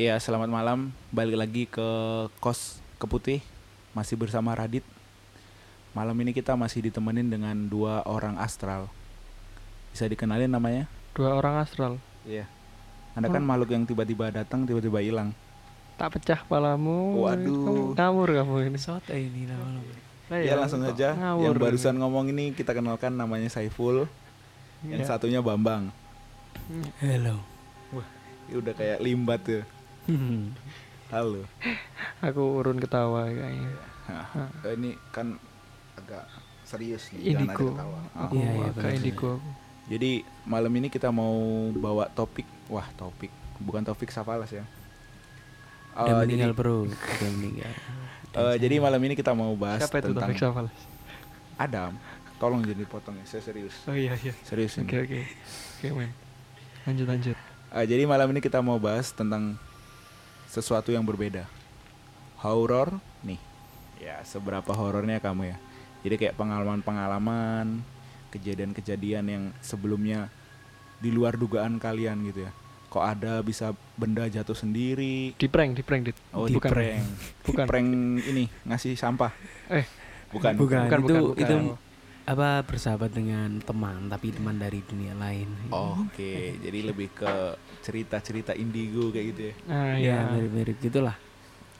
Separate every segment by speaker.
Speaker 1: Ya, selamat malam. Balik lagi ke Kos Keputih. Masih bersama Radit. Malam ini kita masih ditemenin dengan dua orang astral. Bisa dikenalin namanya?
Speaker 2: Dua orang astral.
Speaker 1: Iya. Anda kan makhluk yang tiba-tiba datang, tiba-tiba hilang.
Speaker 2: Tak pecah palamu.
Speaker 1: Waduh.
Speaker 2: Ngawur kamu ini.
Speaker 3: Soto ini lama-lama.
Speaker 2: Nah,
Speaker 1: Ya, langsung aja.
Speaker 2: ngawur
Speaker 1: Yang
Speaker 2: ini.
Speaker 1: barusan ngomong ini kita kenalkan namanya Saiful. Yang
Speaker 2: Iya.
Speaker 1: satunya Bambang.
Speaker 3: Hello.
Speaker 1: Ini udah kayak limbat tuh. Halo.
Speaker 2: Aku urun ketawa kayaknya.
Speaker 1: Nah, eh, ini kan agak serius nih, jangan ada
Speaker 2: Indigo.
Speaker 1: ketawa.
Speaker 2: Aku
Speaker 3: Iya, iya,
Speaker 2: indigo aku.
Speaker 1: Jadi malam ini kita mau bawa topik, wah topik, bukan topik Safalas ya.
Speaker 3: Udah
Speaker 1: Eh,
Speaker 3: meninggal
Speaker 1: jadi,
Speaker 3: bro. Udah meninggal.
Speaker 1: eh, jadi malam ini kita mau bahas
Speaker 2: Siapa itu
Speaker 1: tentang
Speaker 2: Safal?
Speaker 1: Adam. Tolong jadi potong ya, saya serius.
Speaker 2: Oh iya iya.
Speaker 1: Serius ini.
Speaker 2: Oke oke. Oke men. Lanjut lanjut.
Speaker 1: Eh, jadi malam ini kita mau bahas tentang sesuatu yang berbeda. Horor nih. Ya, seberapa horornya kamu ya? Jadi kayak pengalaman-pengalaman, kejadian-kejadian yang sebelumnya di luar dugaan kalian gitu ya. Kok ada bisa benda jatuh sendiri?
Speaker 2: Di prank di prank dit.
Speaker 1: Oh,
Speaker 2: Di
Speaker 1: di
Speaker 2: prank.
Speaker 1: prank.
Speaker 2: Bukan.
Speaker 1: Prank ini ngasih sampah.
Speaker 2: Eh.
Speaker 1: Bukan.
Speaker 3: Bukan.
Speaker 2: Bukan
Speaker 3: itu-
Speaker 2: bukan bukan.
Speaker 3: itu Apa bersahabat dengan teman tapi teman dari dunia lain.
Speaker 1: Oke, jadi lebih ke cerita-cerita indigo kayak gitu ya.
Speaker 2: Ah
Speaker 3: Ya,
Speaker 2: iya.
Speaker 3: mirip-mirip gitulah.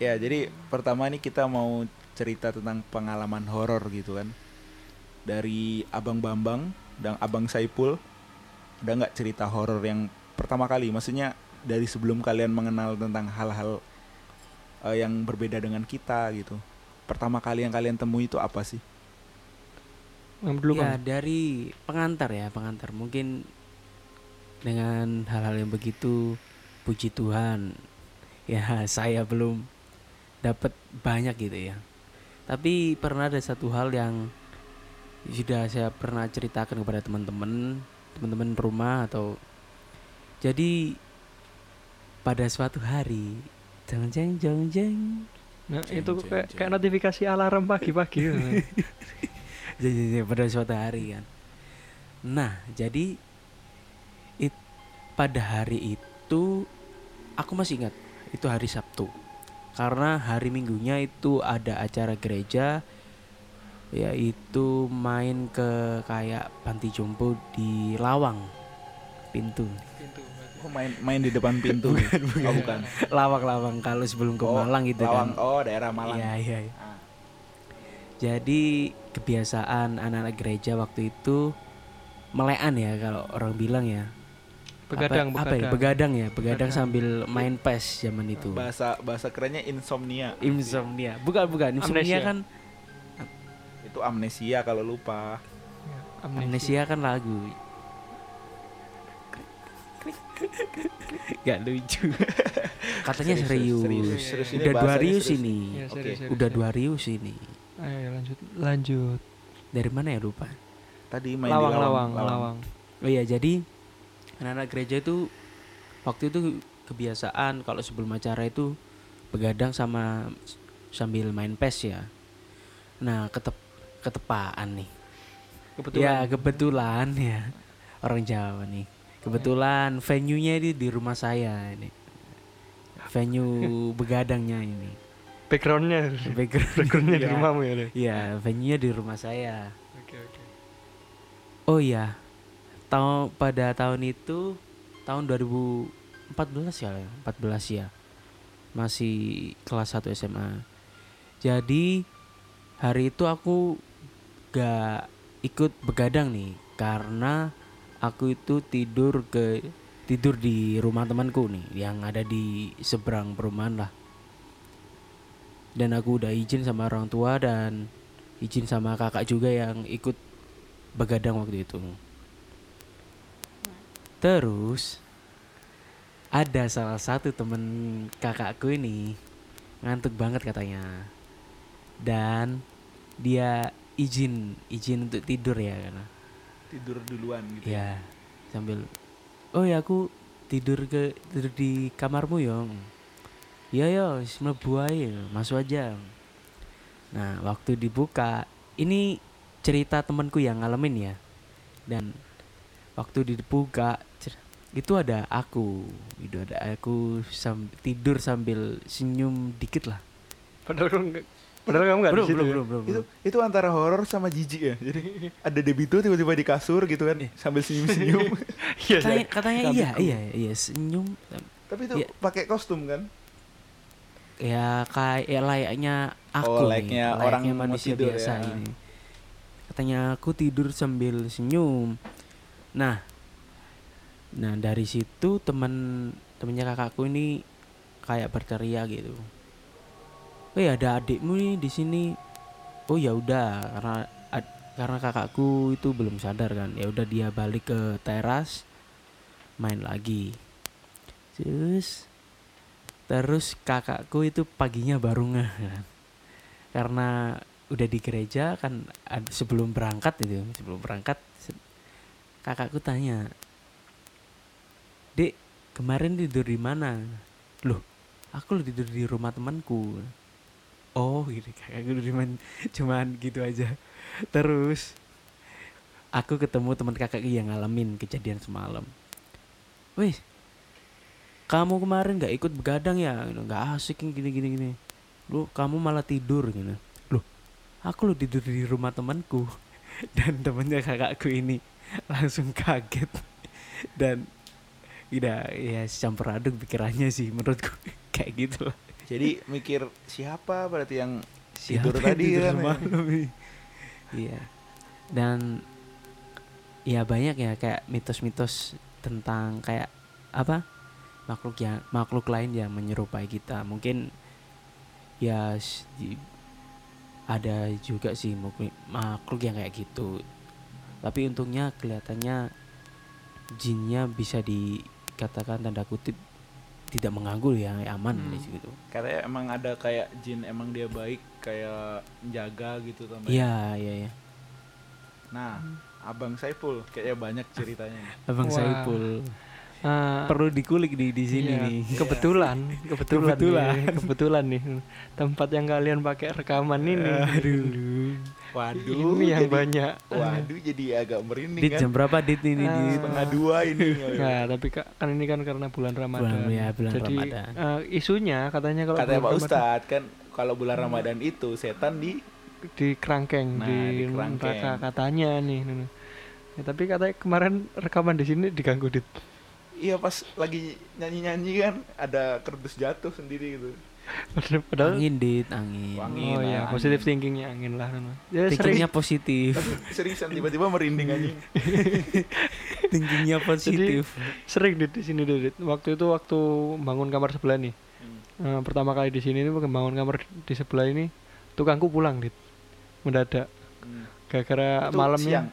Speaker 1: Ya, jadi pertama ini kita mau cerita tentang pengalaman horor gitu kan. Dari Abang Bambang dan Abang Saipul. Ada nggak cerita horor yang pertama kali? Maksudnya dari sebelum kalian mengenal tentang hal-hal eh, yang berbeda dengan kita gitu. Pertama kali yang kalian temui itu apa sih?
Speaker 2: Yang dulu
Speaker 3: ya
Speaker 2: kan.
Speaker 3: dari pengantar ya pengantar mungkin dengan hal-hal yang begitu puji Tuhan ya saya belum dapat banyak gitu ya tapi pernah ada satu hal yang sudah saya pernah ceritakan kepada teman-teman teman-teman rumah atau jadi pada suatu hari jeng jeng jeng jeng
Speaker 2: Nah,
Speaker 1: Jeng,
Speaker 2: itu
Speaker 1: jeng,
Speaker 2: kayak
Speaker 1: jeng.
Speaker 2: kayak notifikasi alarm pagi-pagi.
Speaker 3: Jadi pada suatu hari kan. Nah, jadi it, pada hari itu aku masih ingat itu hari Sabtu. Karena hari Minggunya itu ada acara gereja yaitu main ke kayak panti jompo di Lawang pintu
Speaker 1: Oh, main main di depan pintu. Oh, bukan.
Speaker 3: lawang-lawang kalau sebelum ke
Speaker 1: Oh,
Speaker 3: Malang gitu
Speaker 1: Lawang.
Speaker 3: kan
Speaker 1: Oh, daerah Malang.
Speaker 3: Iya, iya, iya.
Speaker 1: Ah.
Speaker 3: Jadi kebiasaan anak-anak gereja waktu itu melean ya kalau orang bilang ya.
Speaker 2: Begadang
Speaker 3: apa, apa ya?
Speaker 2: begadang.
Speaker 3: Begadang ya, begadang
Speaker 2: Begadang.
Speaker 3: sambil main PES zaman itu.
Speaker 1: Bahasa bahasa kerennya insomnia.
Speaker 3: Insomnia. Bukan, bukan. Insomnia
Speaker 2: Amnesia.
Speaker 3: kan
Speaker 1: Itu amnesia kalau lupa.
Speaker 3: amnesia kan lagu. Gak lucu. Katanya serius.
Speaker 1: Serius, serius. Ini
Speaker 3: Udah dua
Speaker 1: bahasanya
Speaker 3: rius ini.
Speaker 2: Serius, serius,
Speaker 3: Udah
Speaker 2: serius.
Speaker 3: dua rius ini.
Speaker 2: Ayo lanjut lanjut.
Speaker 3: Dari mana ya lupa?
Speaker 1: Tadi main
Speaker 2: Lawang,
Speaker 1: di
Speaker 2: lawang lawang
Speaker 3: Oh iya jadi anak-anak gereja itu waktu itu kebiasaan kalau sebelum acara itu begadang sama sambil main PES ya. Nah ketep ketepaan nih.
Speaker 2: Kebetulan.
Speaker 3: Ya kebetulan ya orang Jawa nih. Kebetulan venue-nya ini di rumah saya ini. Venue begadangnya ini.
Speaker 2: Backgroundnya
Speaker 3: Background.
Speaker 2: backgroundnya di
Speaker 3: Iya.
Speaker 2: rumahmu ya. Dek?
Speaker 3: Iya, venue-nya di rumah saya.
Speaker 2: Oke oke.
Speaker 3: Oh iya, tahun pada tahun itu tahun 2014 ya, 14 ya, masih kelas 1 SMA. Jadi hari itu aku gak ikut begadang nih karena aku itu tidur ke tidur di rumah temanku nih yang ada di seberang perumahan lah. Dan aku udah izin sama orang tua dan izin sama kakak juga yang ikut begadang waktu itu. Terus ada salah satu temen kakakku ini ngantuk banget katanya. Dan dia izin izin untuk tidur ya karena
Speaker 1: Tidur duluan gitu.
Speaker 3: ya sambil oh ya aku tidur ke tidur di kamarmu yong ya ya wis mlebu masuk aja. Nah waktu dibuka ini cerita temanku yang ngalamin ya. Dan waktu dibuka itu ada aku itu ada aku sam- tidur sambil senyum dikit lah.
Speaker 2: Padahal padahal kamu nggak
Speaker 3: belum
Speaker 2: situ
Speaker 3: belum
Speaker 2: ya?
Speaker 3: belum belum
Speaker 1: itu
Speaker 3: belum.
Speaker 1: itu antara horor sama jijik ya? Jadi ada debito tiba-tiba di kasur gitu kan sambil senyum-senyum.
Speaker 2: Iya,
Speaker 3: katanya katanya iya iya iya senyum.
Speaker 1: Tapi itu
Speaker 3: Iya.
Speaker 1: pakai kostum kan
Speaker 3: ya kayak ya layaknya aku
Speaker 1: Oh,
Speaker 3: nih,
Speaker 1: layaknya orang mau
Speaker 3: manusia
Speaker 1: tidur
Speaker 3: biasa
Speaker 1: ya.
Speaker 3: ini. Katanya aku tidur sambil senyum. Nah nah dari situ teman temennya kakakku ini kayak berteriak gitu. Oh ya ada adikmu nih di sini. Oh ya udah. Karena ad- karena kakakku itu belum sadar kan. Ya udah dia balik ke teras main lagi. Terus terus kakakku itu paginya baru ngeh kan. Karena udah di gereja kan sebelum berangkat itu sebelum berangkat kakakku tanya dek kemarin tidur di mana? Loh aku lo tidur di rumah temanku. Oh gitu kakakku cuman cuman gitu aja. Terus aku ketemu teman kakakku yang ngalamin kejadian semalam. Wes kamu kemarin nggak ikut begadang ya? Nggak asik yang gini gini gini. Lu kamu malah tidur gitu. Loh aku lo tidur di rumah temanku dan temennya kakakku ini. Langsung kaget. Dan udah ya campur aduk pikirannya sih menurutku. Kayak gitu lah
Speaker 1: jadi mikir siapa berarti yang
Speaker 3: Siapa
Speaker 1: tidur
Speaker 3: yang
Speaker 1: tadi?
Speaker 3: tidur
Speaker 1: kan ya?
Speaker 3: semalam ini? iya. Dan ya banyak ya kayak mitos-mitos tentang kayak apa makhluk yang makhluk lain yang menyerupai kita mungkin ya ada juga sih makhluk, makhluk yang kayak gitu tapi untungnya kelihatannya jinnya bisa dikatakan tanda kutip tidak mengganggu ya aman
Speaker 2: Hmm.
Speaker 3: di situ
Speaker 1: katanya emang ada kayak jin emang dia baik kayak menjaga gitu teman
Speaker 3: iya iya iya
Speaker 1: nah abang Saiful kayaknya banyak ceritanya.
Speaker 3: Abang
Speaker 2: Wah.
Speaker 3: Saipul
Speaker 2: Ah,
Speaker 3: perlu dikulik di di sini
Speaker 2: iya.
Speaker 3: nih.
Speaker 2: Kebetulan, kebetulan,
Speaker 3: Kebetulan.
Speaker 2: nih, kebetulan nih tempat yang kalian pakai rekaman ini.
Speaker 3: Aduh.
Speaker 1: waduh
Speaker 2: ini yang
Speaker 1: jadi-
Speaker 2: banyak.
Speaker 1: waduh jadi agak merinding
Speaker 3: Dit
Speaker 1: kan
Speaker 3: jam berapa dit ini
Speaker 2: Ah.
Speaker 3: dit?
Speaker 1: setengah dua ini
Speaker 2: Nah, tapi Kak, kan ini kan karena bulan Ramadan.
Speaker 3: Bulan- ya, bulan
Speaker 2: Jadi
Speaker 3: Ramadan.
Speaker 2: eh, isunya katanya kalau
Speaker 1: katanya Pak Ustadz kan kalau bulan Ramadan itu setan di
Speaker 2: di kerangkeng
Speaker 1: Nah,
Speaker 2: di,
Speaker 1: di kerangkeng.
Speaker 2: neraka katanya nih. Ya, tapi katanya kemarin rekaman di sini diganggu dit.
Speaker 1: Iya pas lagi nyanyi-nyanyi kan ada kerdus jatuh sendiri gitu
Speaker 2: Padahal-
Speaker 3: Angin dit, angin.
Speaker 1: Angin,
Speaker 2: oh
Speaker 1: ah,
Speaker 2: iya, positive thinkingnya angin lah. Ya, sering
Speaker 3: Thinkingnya positif.
Speaker 1: seriusan tiba-tiba merinding anjing
Speaker 3: Thinkingnya positif.
Speaker 2: sering dit di sini dit. Waktu itu waktu bangun kamar sebelah nih. Eh, pertama kali di sini ini bangun kamar di sebelah ini tukangku pulang dit mendadak
Speaker 1: Hmm.
Speaker 2: gara-gara malamnya
Speaker 1: siang.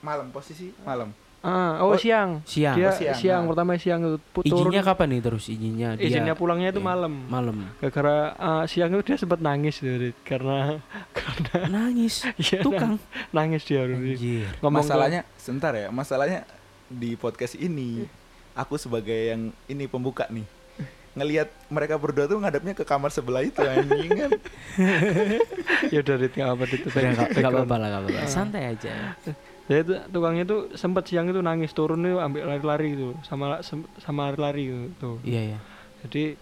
Speaker 1: malam posisi malam
Speaker 2: ah oh,
Speaker 1: Oh,
Speaker 2: siang
Speaker 3: Siang.
Speaker 2: dia
Speaker 1: Oh, siang,
Speaker 2: siang,
Speaker 1: ah.
Speaker 2: pertama siang itu turun
Speaker 3: Izinnya kapan nih terus izinnya? Dia
Speaker 2: izinnya pulangnya itu
Speaker 3: iya,
Speaker 2: malam
Speaker 3: Malam.
Speaker 2: gara-gara ah, siang itu dia sempat nangis gitu, dit. karena
Speaker 3: Nangis.
Speaker 2: iya,
Speaker 3: Tukang.
Speaker 2: nangis dia ke-
Speaker 1: masalahnya sebentar ya masalahnya di podcast ini aku sebagai yang ini pembuka nih ngelihat mereka berdua tuh ngadapnya ke kamar sebelah itu anjing kan
Speaker 2: ya udah dit nggak apa dit itu
Speaker 3: apa-apa lah, nggak apa-apa. Santai aja.
Speaker 2: Ya itu tukangnya itu sempat siang itu nangis turun itu ambil lari-lari gitu sama sama lari-lari gitu
Speaker 3: Iya ya.
Speaker 2: jadi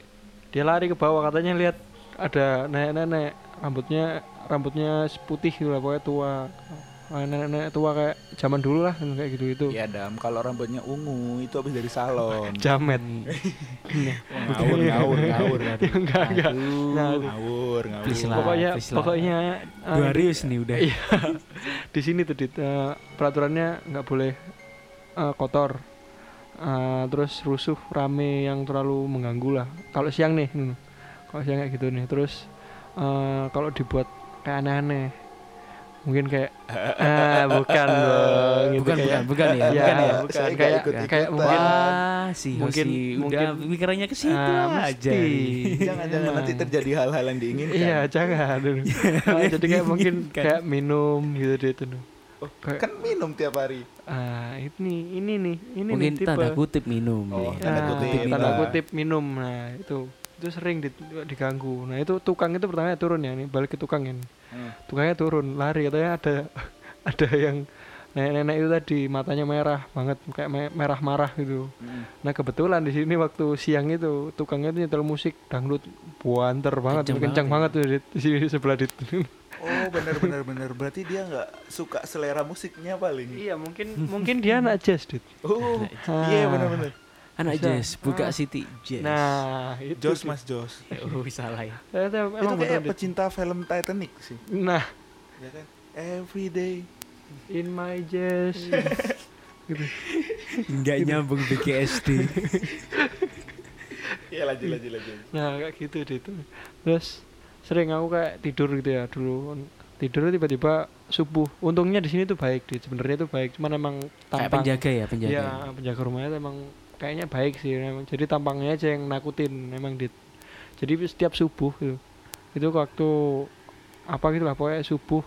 Speaker 2: dia lari ke bawah katanya lihat ada nenek-nenek rambutnya rambutnya putih gitu lah pokoknya tua nenek-nenek tua kayak zaman dulu lah kayak gitu itu
Speaker 1: ya dam. Kalau rambutnya ungu itu habis dari salon.
Speaker 2: Jamet.
Speaker 1: Ngawur ngawur ngawur
Speaker 2: enggak enggak.
Speaker 1: Ngawur. ngawur
Speaker 2: pokoknya pokoknya ah,
Speaker 3: Dua rius nih udah.
Speaker 2: Iya. di sini tuh eh, peraturannya nggak boleh eh, kotor. Eh, terus rusuh rame yang terlalu mengganggu lah. Kalau siang nih. Kalau siang kayak gitu nih. Terus eh, kalau dibuat kayak aneh-aneh mungkin kayak eh, bukan dong gitu
Speaker 3: Bukan,
Speaker 2: kayak
Speaker 3: bukan, bukan ya,
Speaker 2: Iya,
Speaker 3: bukan ya.
Speaker 2: bukan. Kayak
Speaker 1: ikut-ikutan.
Speaker 2: kayak mungkin
Speaker 3: Wah, si
Speaker 2: mungkin-
Speaker 3: udah
Speaker 2: mungkin-
Speaker 3: pikirannya ke situ
Speaker 2: Ah,
Speaker 3: aja.
Speaker 2: mesti.
Speaker 3: nih.
Speaker 1: jangan-jangan nanti
Speaker 2: Emang.
Speaker 1: terjadi hal-hal yang diinginkan
Speaker 2: iya jangan Nunu. Ah, jadi kayak mungkin kayak minum gitu deh tuh Nunu.
Speaker 1: Oh,
Speaker 2: Kayak-
Speaker 1: kan minum tiap hari
Speaker 2: ah ini ini nih ini
Speaker 3: Mungkin
Speaker 2: nih tipe
Speaker 3: tanda kutip minum
Speaker 1: Oh,
Speaker 3: nih.
Speaker 1: tanda
Speaker 2: Nah,
Speaker 1: kutip.
Speaker 2: tanda
Speaker 1: Nah.
Speaker 2: kutip minum nah itu itu sering di- diganggu nah itu tukang itu pertama turun ya nih balik ke tukang ini
Speaker 1: Hmm.
Speaker 2: tukangnya turun lari katanya ada ada yang nenek-nenek itu tadi matanya merah banget kayak me- merah marah gitu
Speaker 1: Mm.
Speaker 2: nah kebetulan di sini waktu siang itu tukangnya itu nyetel musik dangdut buanter banget
Speaker 3: Kenceng
Speaker 2: kencang, banget, tuh di, di sini sebelah di
Speaker 1: Oh benar benar benar berarti dia nggak suka selera musiknya paling.
Speaker 2: iya mungkin mungkin dia anak jazz dit
Speaker 1: Oh
Speaker 2: Ah.
Speaker 1: iya benar benar.
Speaker 3: Anak
Speaker 2: Bisa.
Speaker 3: jazz, buka
Speaker 2: Ah.
Speaker 3: City Jazz.
Speaker 2: nah itu
Speaker 1: Jos mas Jos.
Speaker 3: oh salah ya.
Speaker 2: Ternyata
Speaker 1: Itu
Speaker 2: emang
Speaker 1: kayak pecinta film Titanic sih.
Speaker 2: nah
Speaker 1: Ya kan? Every day.
Speaker 2: in my jazz gitu
Speaker 3: Enggak nyambung BKSD.
Speaker 1: Iya lanjut lanjut lanjut.
Speaker 2: nah kayak gitu dit terus sering aku kayak tidur gitu ya dulu tidur tiba-tiba subuh untungnya di sini tuh baik sebenarnya tuh baik cuman emang
Speaker 3: Kayak
Speaker 2: tampang
Speaker 3: penjaga ya, penjaga.
Speaker 2: Iya, penjaga rumahnya emang kayaknya baik sih. Emang. Jadi tampangnya aja yang nakutin emang dit. Jadi setiap subuh gitu. Itu waktu apa gitu lah pokoknya subuh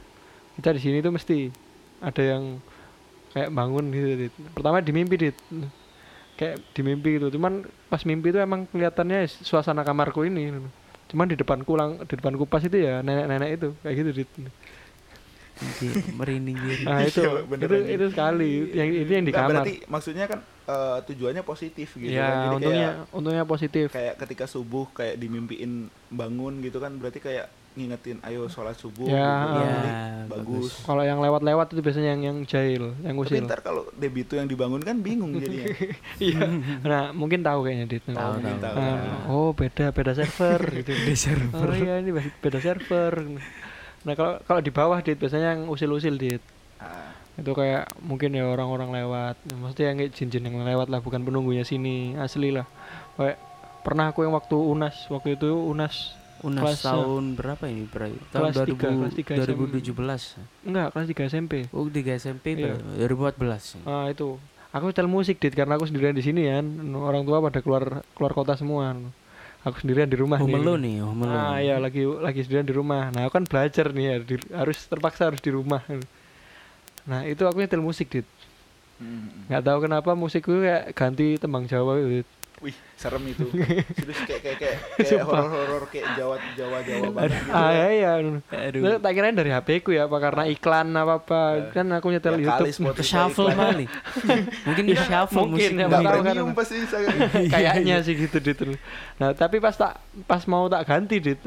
Speaker 2: kita di sini tuh mesti ada yang kayak bangun gitu dit. Pertama di mimpi dit. Kayak di mimpi gitu. Cuman pas mimpi itu emang kelihatannya suasana kamarku ini. gitu. Cuman di depanku lang di depanku pas itu ya nenek-nenek itu kayak gitu dit.
Speaker 3: Merinding gitu.
Speaker 2: Nah itu
Speaker 1: Iya, bener
Speaker 2: itu
Speaker 1: anjing.
Speaker 2: itu sekali yang itu yang di
Speaker 1: Nggak,
Speaker 2: kamar.
Speaker 1: berarti maksudnya kan eh, tujuannya positif gitu kan.
Speaker 2: Ya,
Speaker 1: Jadi
Speaker 2: untungnya
Speaker 1: kayak
Speaker 2: untungnya positif.
Speaker 1: kayak ketika subuh kayak dimimpiin bangun gitu kan berarti kayak ngingetin ayo sholat subuh
Speaker 2: Ya,
Speaker 1: gitu.
Speaker 3: Ya, bagus.
Speaker 1: bagus.
Speaker 2: Kalau yang lewat-lewat itu biasanya yang yang jahil, yang
Speaker 1: Tapi
Speaker 2: usil.
Speaker 1: ntar kalau debito yang dibangun kan bingung jadinya.
Speaker 2: Iya. Nah, mungkin tahu kayaknya Dit.
Speaker 3: Tahu,
Speaker 1: Oh, mungkin
Speaker 3: tahu.
Speaker 1: tahu.
Speaker 2: Nah, oh, beda beda server gitu.
Speaker 3: Di server.
Speaker 2: Oh iya ini beda- beda server. Nah, kalau kalau di bawah Dit biasanya yang usil-usil Dit.
Speaker 1: Ah,
Speaker 2: Itu kayak mungkin ya orang-orang lewat. Ya, maksudnya yang jin-jin yang lewat lah, bukan penunggunya sini, asli lah. Kayak pernah aku yang waktu UNAS, waktu itu UNAS
Speaker 3: Unas
Speaker 2: Kelas-
Speaker 3: tahun berapa ini? Ber- Tahun
Speaker 2: Kelas tiga,
Speaker 3: 2000,
Speaker 2: kelas tiga SM.
Speaker 3: 2017.
Speaker 2: enggak, kelas 3 SMP.
Speaker 3: Oh, 3 SMP
Speaker 2: Iya.
Speaker 3: 2014.
Speaker 2: Ah itu. Aku setel musik dit karena aku sendirian di sini kan. Orang tua pada keluar keluar kota semua. Aku sendirian di rumah
Speaker 3: Home
Speaker 2: nih.
Speaker 3: Alone nih, Home Alone.
Speaker 2: Ah iya lagi lagi sendirian di rumah. Nah aku kan belajar nih ya, di- harus terpaksa harus di rumah. Nah itu aku nyetel musik dit.
Speaker 1: hmm.
Speaker 2: Nggak tahu kenapa musikku kayak ganti tembang Jawa gitu.
Speaker 1: Wih, serem itu. Terus kayak kayak kayak, horor-horor kayak Jawa Jawa Jawa banget gitu.
Speaker 2: Ah iya iya.
Speaker 3: Aduh.
Speaker 2: Nah, tak kirain dari HP ku ya, apa karena iklan apa apa. Kan aku nyetel
Speaker 1: Ya
Speaker 2: YouTube.
Speaker 1: kali
Speaker 3: shuffle kali. Mungkin di shuffle
Speaker 2: mungkin, ya,
Speaker 1: Nggak
Speaker 2: tahu kan.
Speaker 1: pasti saya.
Speaker 2: kayaknya sih gitu dit nah tapi pas tak pas mau tak ganti dit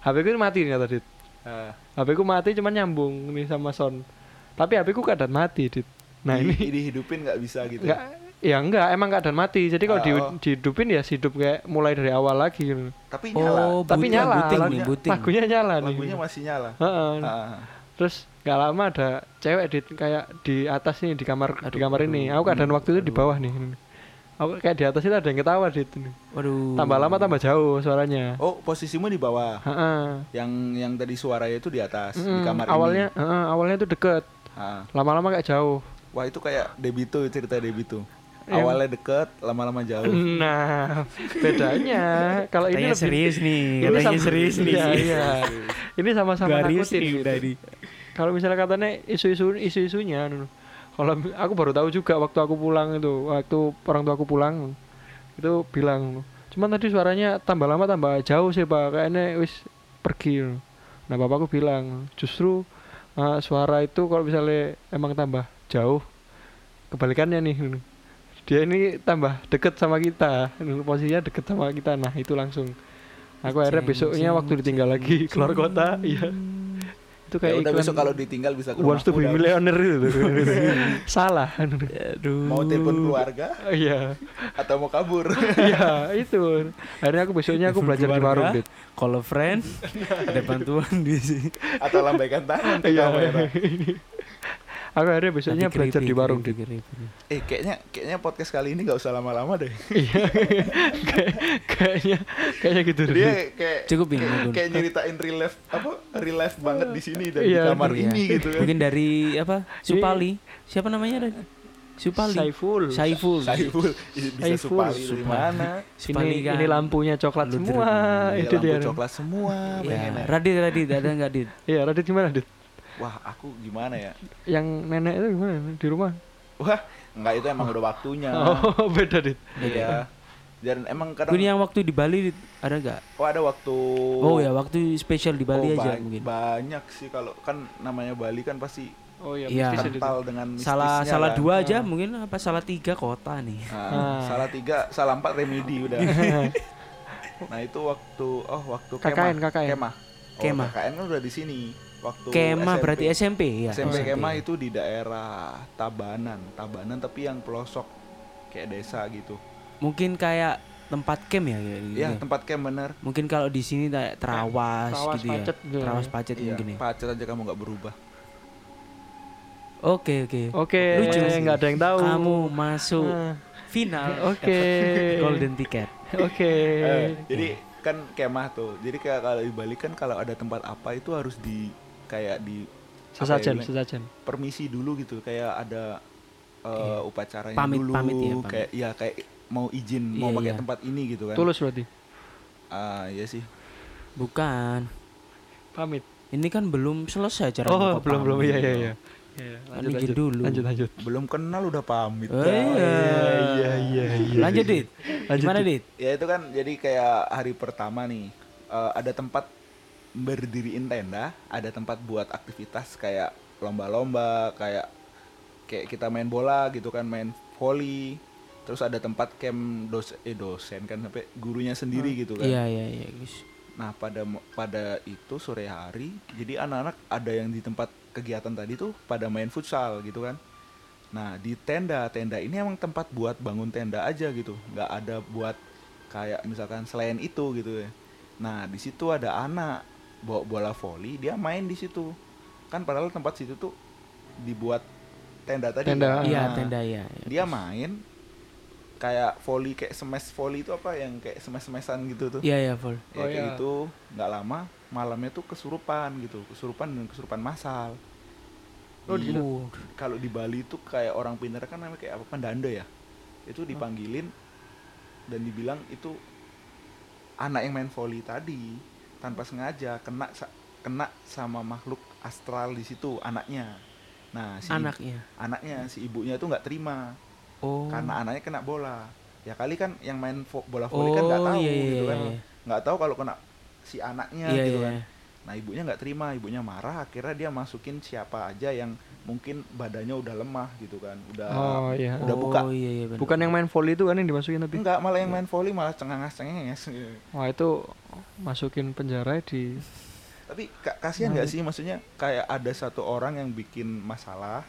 Speaker 2: HP ku mati ternyata dit
Speaker 1: Ah,
Speaker 2: HP ku mati cuman nyambung nih sama sound tapi HP ku keadaan mati dit nah ini
Speaker 1: dihidupin nggak bisa gitu.
Speaker 2: enggak ya enggak emang keadaan mati jadi kalau di,
Speaker 1: Oh.
Speaker 2: dihidupin ya hidup kayak mulai dari awal lagi gitu.
Speaker 1: Tapi nyala.
Speaker 3: Oh,
Speaker 2: tapi
Speaker 3: buting,
Speaker 2: nyala
Speaker 3: buting
Speaker 1: lagunya-
Speaker 3: buting.
Speaker 2: lagunya nyala nih
Speaker 1: Lagunya masih nyala.
Speaker 2: Heeh.
Speaker 1: Ah,
Speaker 2: terus nggak lama ada cewek di kayak di atas nih di kamar di
Speaker 3: Aduh,
Speaker 2: kamar ini
Speaker 3: aduh.
Speaker 2: aku keadaan waktu itu di
Speaker 3: Aduh.
Speaker 2: bawah nih aku kayak di atas itu ada yang ketawa dit
Speaker 3: Waduh.
Speaker 2: tambah lama tambah jauh suaranya
Speaker 1: Oh, posisimu di bawah.
Speaker 2: Heeh.
Speaker 1: Yang yang tadi suaranya itu di atas di kamar
Speaker 2: awalnya
Speaker 1: ini.
Speaker 2: heeh, awalnya itu deket
Speaker 1: Ah.
Speaker 2: lama-lama kayak jauh
Speaker 1: Wah, itu kayak debito cerita debito.
Speaker 2: Yang-
Speaker 1: Awalnya deket, lama-lama jauh.
Speaker 2: nah bedanya kalau ini lebih
Speaker 3: serius nih,
Speaker 2: ini
Speaker 3: katanya
Speaker 2: sama-
Speaker 3: serius nih.
Speaker 2: iya, iya. ini sama-sama
Speaker 3: Garis
Speaker 2: nakutin
Speaker 3: nih
Speaker 2: gitu.
Speaker 3: tadi.
Speaker 2: kalau misalnya katanya isu-isu isu-isunya anu. kalau aku baru tahu juga waktu aku pulang itu waktu orang tua aku pulang itu bilang cuman tadi suaranya tambah lama tambah jauh sih pak kayaknya wis pergi nah bapakku bilang justru uh, suara itu kalau misalnya emang tambah jauh kebalikannya nih dia ini tambah deket sama kita. Posisinya deket sama kita. Nah itu langsung. Aku akhirnya besoknya waktu ditinggal lagi keluar kota iya. Itu
Speaker 1: Ya
Speaker 2: kayak
Speaker 1: udah
Speaker 2: iklan
Speaker 1: besok kalau ditinggal bisa ke
Speaker 2: wants to be millionaire itu salah.
Speaker 3: Aduh.
Speaker 1: Mau telepon keluarga?
Speaker 2: Iya.
Speaker 1: Atau mau kabur?
Speaker 2: iya itu. Akhirnya aku besoknya aku belajar di warung dit.
Speaker 3: Call a friend, ada bantuan di sini.
Speaker 1: atau lambaikan tangan
Speaker 2: iya. Aku akhirnya besoknya belajar di warung
Speaker 3: creepy.
Speaker 1: Eh, kayaknya kayaknya podcast kali ini nggak usah lama-lama deh.
Speaker 2: iya Kayak- kayaknya kayaknya gitu
Speaker 1: Dia kayak
Speaker 3: Cukup ini,
Speaker 1: kayak, kayak nyeritain real life apa real life banget di sini dan
Speaker 2: Iya,
Speaker 1: di kamar
Speaker 3: Iya.
Speaker 1: ini gitu kan.
Speaker 3: Mungkin dari apa? Supali. Siapa namanya tadi? Supali.
Speaker 2: Saiful
Speaker 3: Saiful.
Speaker 1: Saiful bisa
Speaker 2: Saiful.
Speaker 1: supali dari mana?
Speaker 3: Supali
Speaker 2: ini
Speaker 3: kan.
Speaker 2: ini lampunya coklat
Speaker 3: Lu
Speaker 2: semua
Speaker 1: Iya,
Speaker 2: itu dia
Speaker 1: lampu coklat semua
Speaker 3: Ya. Radit, Radit, ada nggak Dit?
Speaker 2: iya Radit gimana dit
Speaker 1: Wah, aku gimana ya?
Speaker 2: yang nenek itu gimana di rumah
Speaker 1: Wah, enggak itu emang udah waktunya.
Speaker 2: oh beda dit
Speaker 1: Iya. Dan emang kadang
Speaker 3: Ini yang waktu di Bali Dit, ada nggak?
Speaker 1: oh ada waktu
Speaker 3: Oh ya, waktu spesial di Bali
Speaker 1: Oh,
Speaker 3: aja
Speaker 1: ba-
Speaker 3: mungkin.
Speaker 1: Banyak sih kalau kan namanya Bali kan pasti
Speaker 2: Oh iya,
Speaker 3: Iya.
Speaker 2: itu.
Speaker 1: kental dengan
Speaker 3: salah
Speaker 1: mistisnya
Speaker 3: salah
Speaker 1: kan.
Speaker 3: dua aja
Speaker 2: Ah.
Speaker 3: mungkin apa salah tiga kota nih
Speaker 1: Nah,
Speaker 2: Ah.
Speaker 1: salah tiga salah empat remedi udah nah itu waktu oh waktu
Speaker 2: KKN,
Speaker 1: kemah
Speaker 2: KKN.
Speaker 1: kemah oh,
Speaker 3: Kemah.
Speaker 1: KKN kan udah di sini waktu
Speaker 3: kemah
Speaker 1: SMP.
Speaker 3: berarti SMP ya
Speaker 1: SMP
Speaker 2: Oh,
Speaker 1: kemah itu di daerah Tabanan Tabanan tapi yang pelosok kayak desa gitu
Speaker 3: mungkin kayak tempat camp ya gitu
Speaker 1: ya
Speaker 3: ya?
Speaker 1: tempat camp bener
Speaker 3: mungkin kalau di sini kayak terawas,
Speaker 2: Terawas,
Speaker 3: gitu
Speaker 2: pacet
Speaker 3: ya
Speaker 2: gitu ya.
Speaker 3: terawas pacet
Speaker 1: Iya,
Speaker 3: mungkin ya
Speaker 1: pacet aja kamu nggak berubah
Speaker 3: oke oke
Speaker 2: Oke,
Speaker 3: Lucu sih.
Speaker 2: nggak ada yang tahu.
Speaker 3: kamu masuk
Speaker 2: Ah,
Speaker 3: final
Speaker 2: Oke.
Speaker 3: dapat golden ticket
Speaker 2: Oke.
Speaker 1: Eh, jadi kan kemah tuh jadi kayak kalau di Bali kan kalau ada tempat apa itu harus di kayak di apa ya
Speaker 2: Sesajen, sesajen.
Speaker 1: permisi dulu gitu kayak ada uh,
Speaker 3: Iya.
Speaker 1: upacaranya
Speaker 3: Pamit-
Speaker 1: dulu
Speaker 3: pamit ya, pamit.
Speaker 1: kayak ya kayak mau izin mau
Speaker 3: Iya,
Speaker 1: pakai
Speaker 3: iya.
Speaker 1: tempat ini gitu kan
Speaker 2: Tulus berarti.
Speaker 1: ah ya sih
Speaker 3: bukan
Speaker 2: Pamit.
Speaker 3: ini kan belum selesai cara
Speaker 2: Oh, belum belum iya iya iya. Iya,
Speaker 3: Kan izin dulu.
Speaker 2: Lanjut lanjut.
Speaker 1: belum kenal udah pamit
Speaker 3: Oh,
Speaker 1: Dah.
Speaker 3: iya.
Speaker 2: iya, iya, iya.
Speaker 3: lanjut dit
Speaker 2: Lanjut,
Speaker 3: gimana
Speaker 2: Dit.
Speaker 3: dit
Speaker 1: ya itu kan jadi kayak hari pertama nih eh, ada tempat berdiriin tenda ada tempat buat aktivitas kayak lomba-lomba kayak kayak kita main bola gitu kan main volley terus ada tempat camp dos eh dosen kan sampai gurunya sendiri gitu kan.
Speaker 3: Iya iya iya guys.
Speaker 1: Nah pada pada itu sore hari, jadi anak-anak ada yang di tempat kegiatan tadi tuh pada main futsal gitu kan. Nah di tenda tenda ini emang tempat buat bangun tenda aja gitu, nggak ada buat kayak misalkan selain itu gitu ya. Nah di situ ada anak bawa bola voli, dia main di situ. Kan padahal tempat situ tuh dibuat tenda tadi.
Speaker 2: Tenda.
Speaker 1: kan.
Speaker 3: iya
Speaker 1: Nah,
Speaker 3: tenda ya
Speaker 1: Dia main kayak volley kayak smash volley itu apa yang kayak smash smashan gitu tuh
Speaker 3: iya iya full
Speaker 1: ya
Speaker 2: Oh,
Speaker 1: kayak
Speaker 2: iya.
Speaker 1: gitu nggak lama malamnya tuh kesurupan gitu kesurupan dan kesurupan massal
Speaker 2: Oh, di.
Speaker 3: Uh,
Speaker 1: kalau di Bali tuh kayak orang pintar kan namanya kayak apa pendanda ya itu dipanggilin dan dibilang itu anak yang main volley tadi tanpa sengaja kena kena sama makhluk astral di situ anaknya. Nah si ibu-
Speaker 3: anaknya.
Speaker 1: anaknya si ibunya tuh nggak terima.
Speaker 3: Oh.
Speaker 1: Karena anaknya kena bola. Ya kali kan yang main vo- bola volley kan nggak
Speaker 3: Oh,
Speaker 1: tahu
Speaker 3: iya,
Speaker 1: gitu
Speaker 3: iya,
Speaker 1: kan.
Speaker 3: iya.
Speaker 1: nggak tahu kalau kena si anaknya
Speaker 3: iya
Speaker 1: gitu
Speaker 3: iya
Speaker 1: kan. nah ibunya nggak terima. Ibunya marah. Akhirnya dia masukin siapa aja yang mungkin badannya udah lemah gitu kan. Udah
Speaker 2: Oh iya.
Speaker 1: udah buka.
Speaker 3: oh iya iya benar.
Speaker 2: Bukan yang main volley itu kan yang dimasukin tapi.
Speaker 1: enggak malah yang main volley malah cengenges cengenges
Speaker 2: Wah itu masukin penjara di.
Speaker 1: tapi ka- kasihan nggak sih maksudnya kayak ada satu orang yang bikin masalah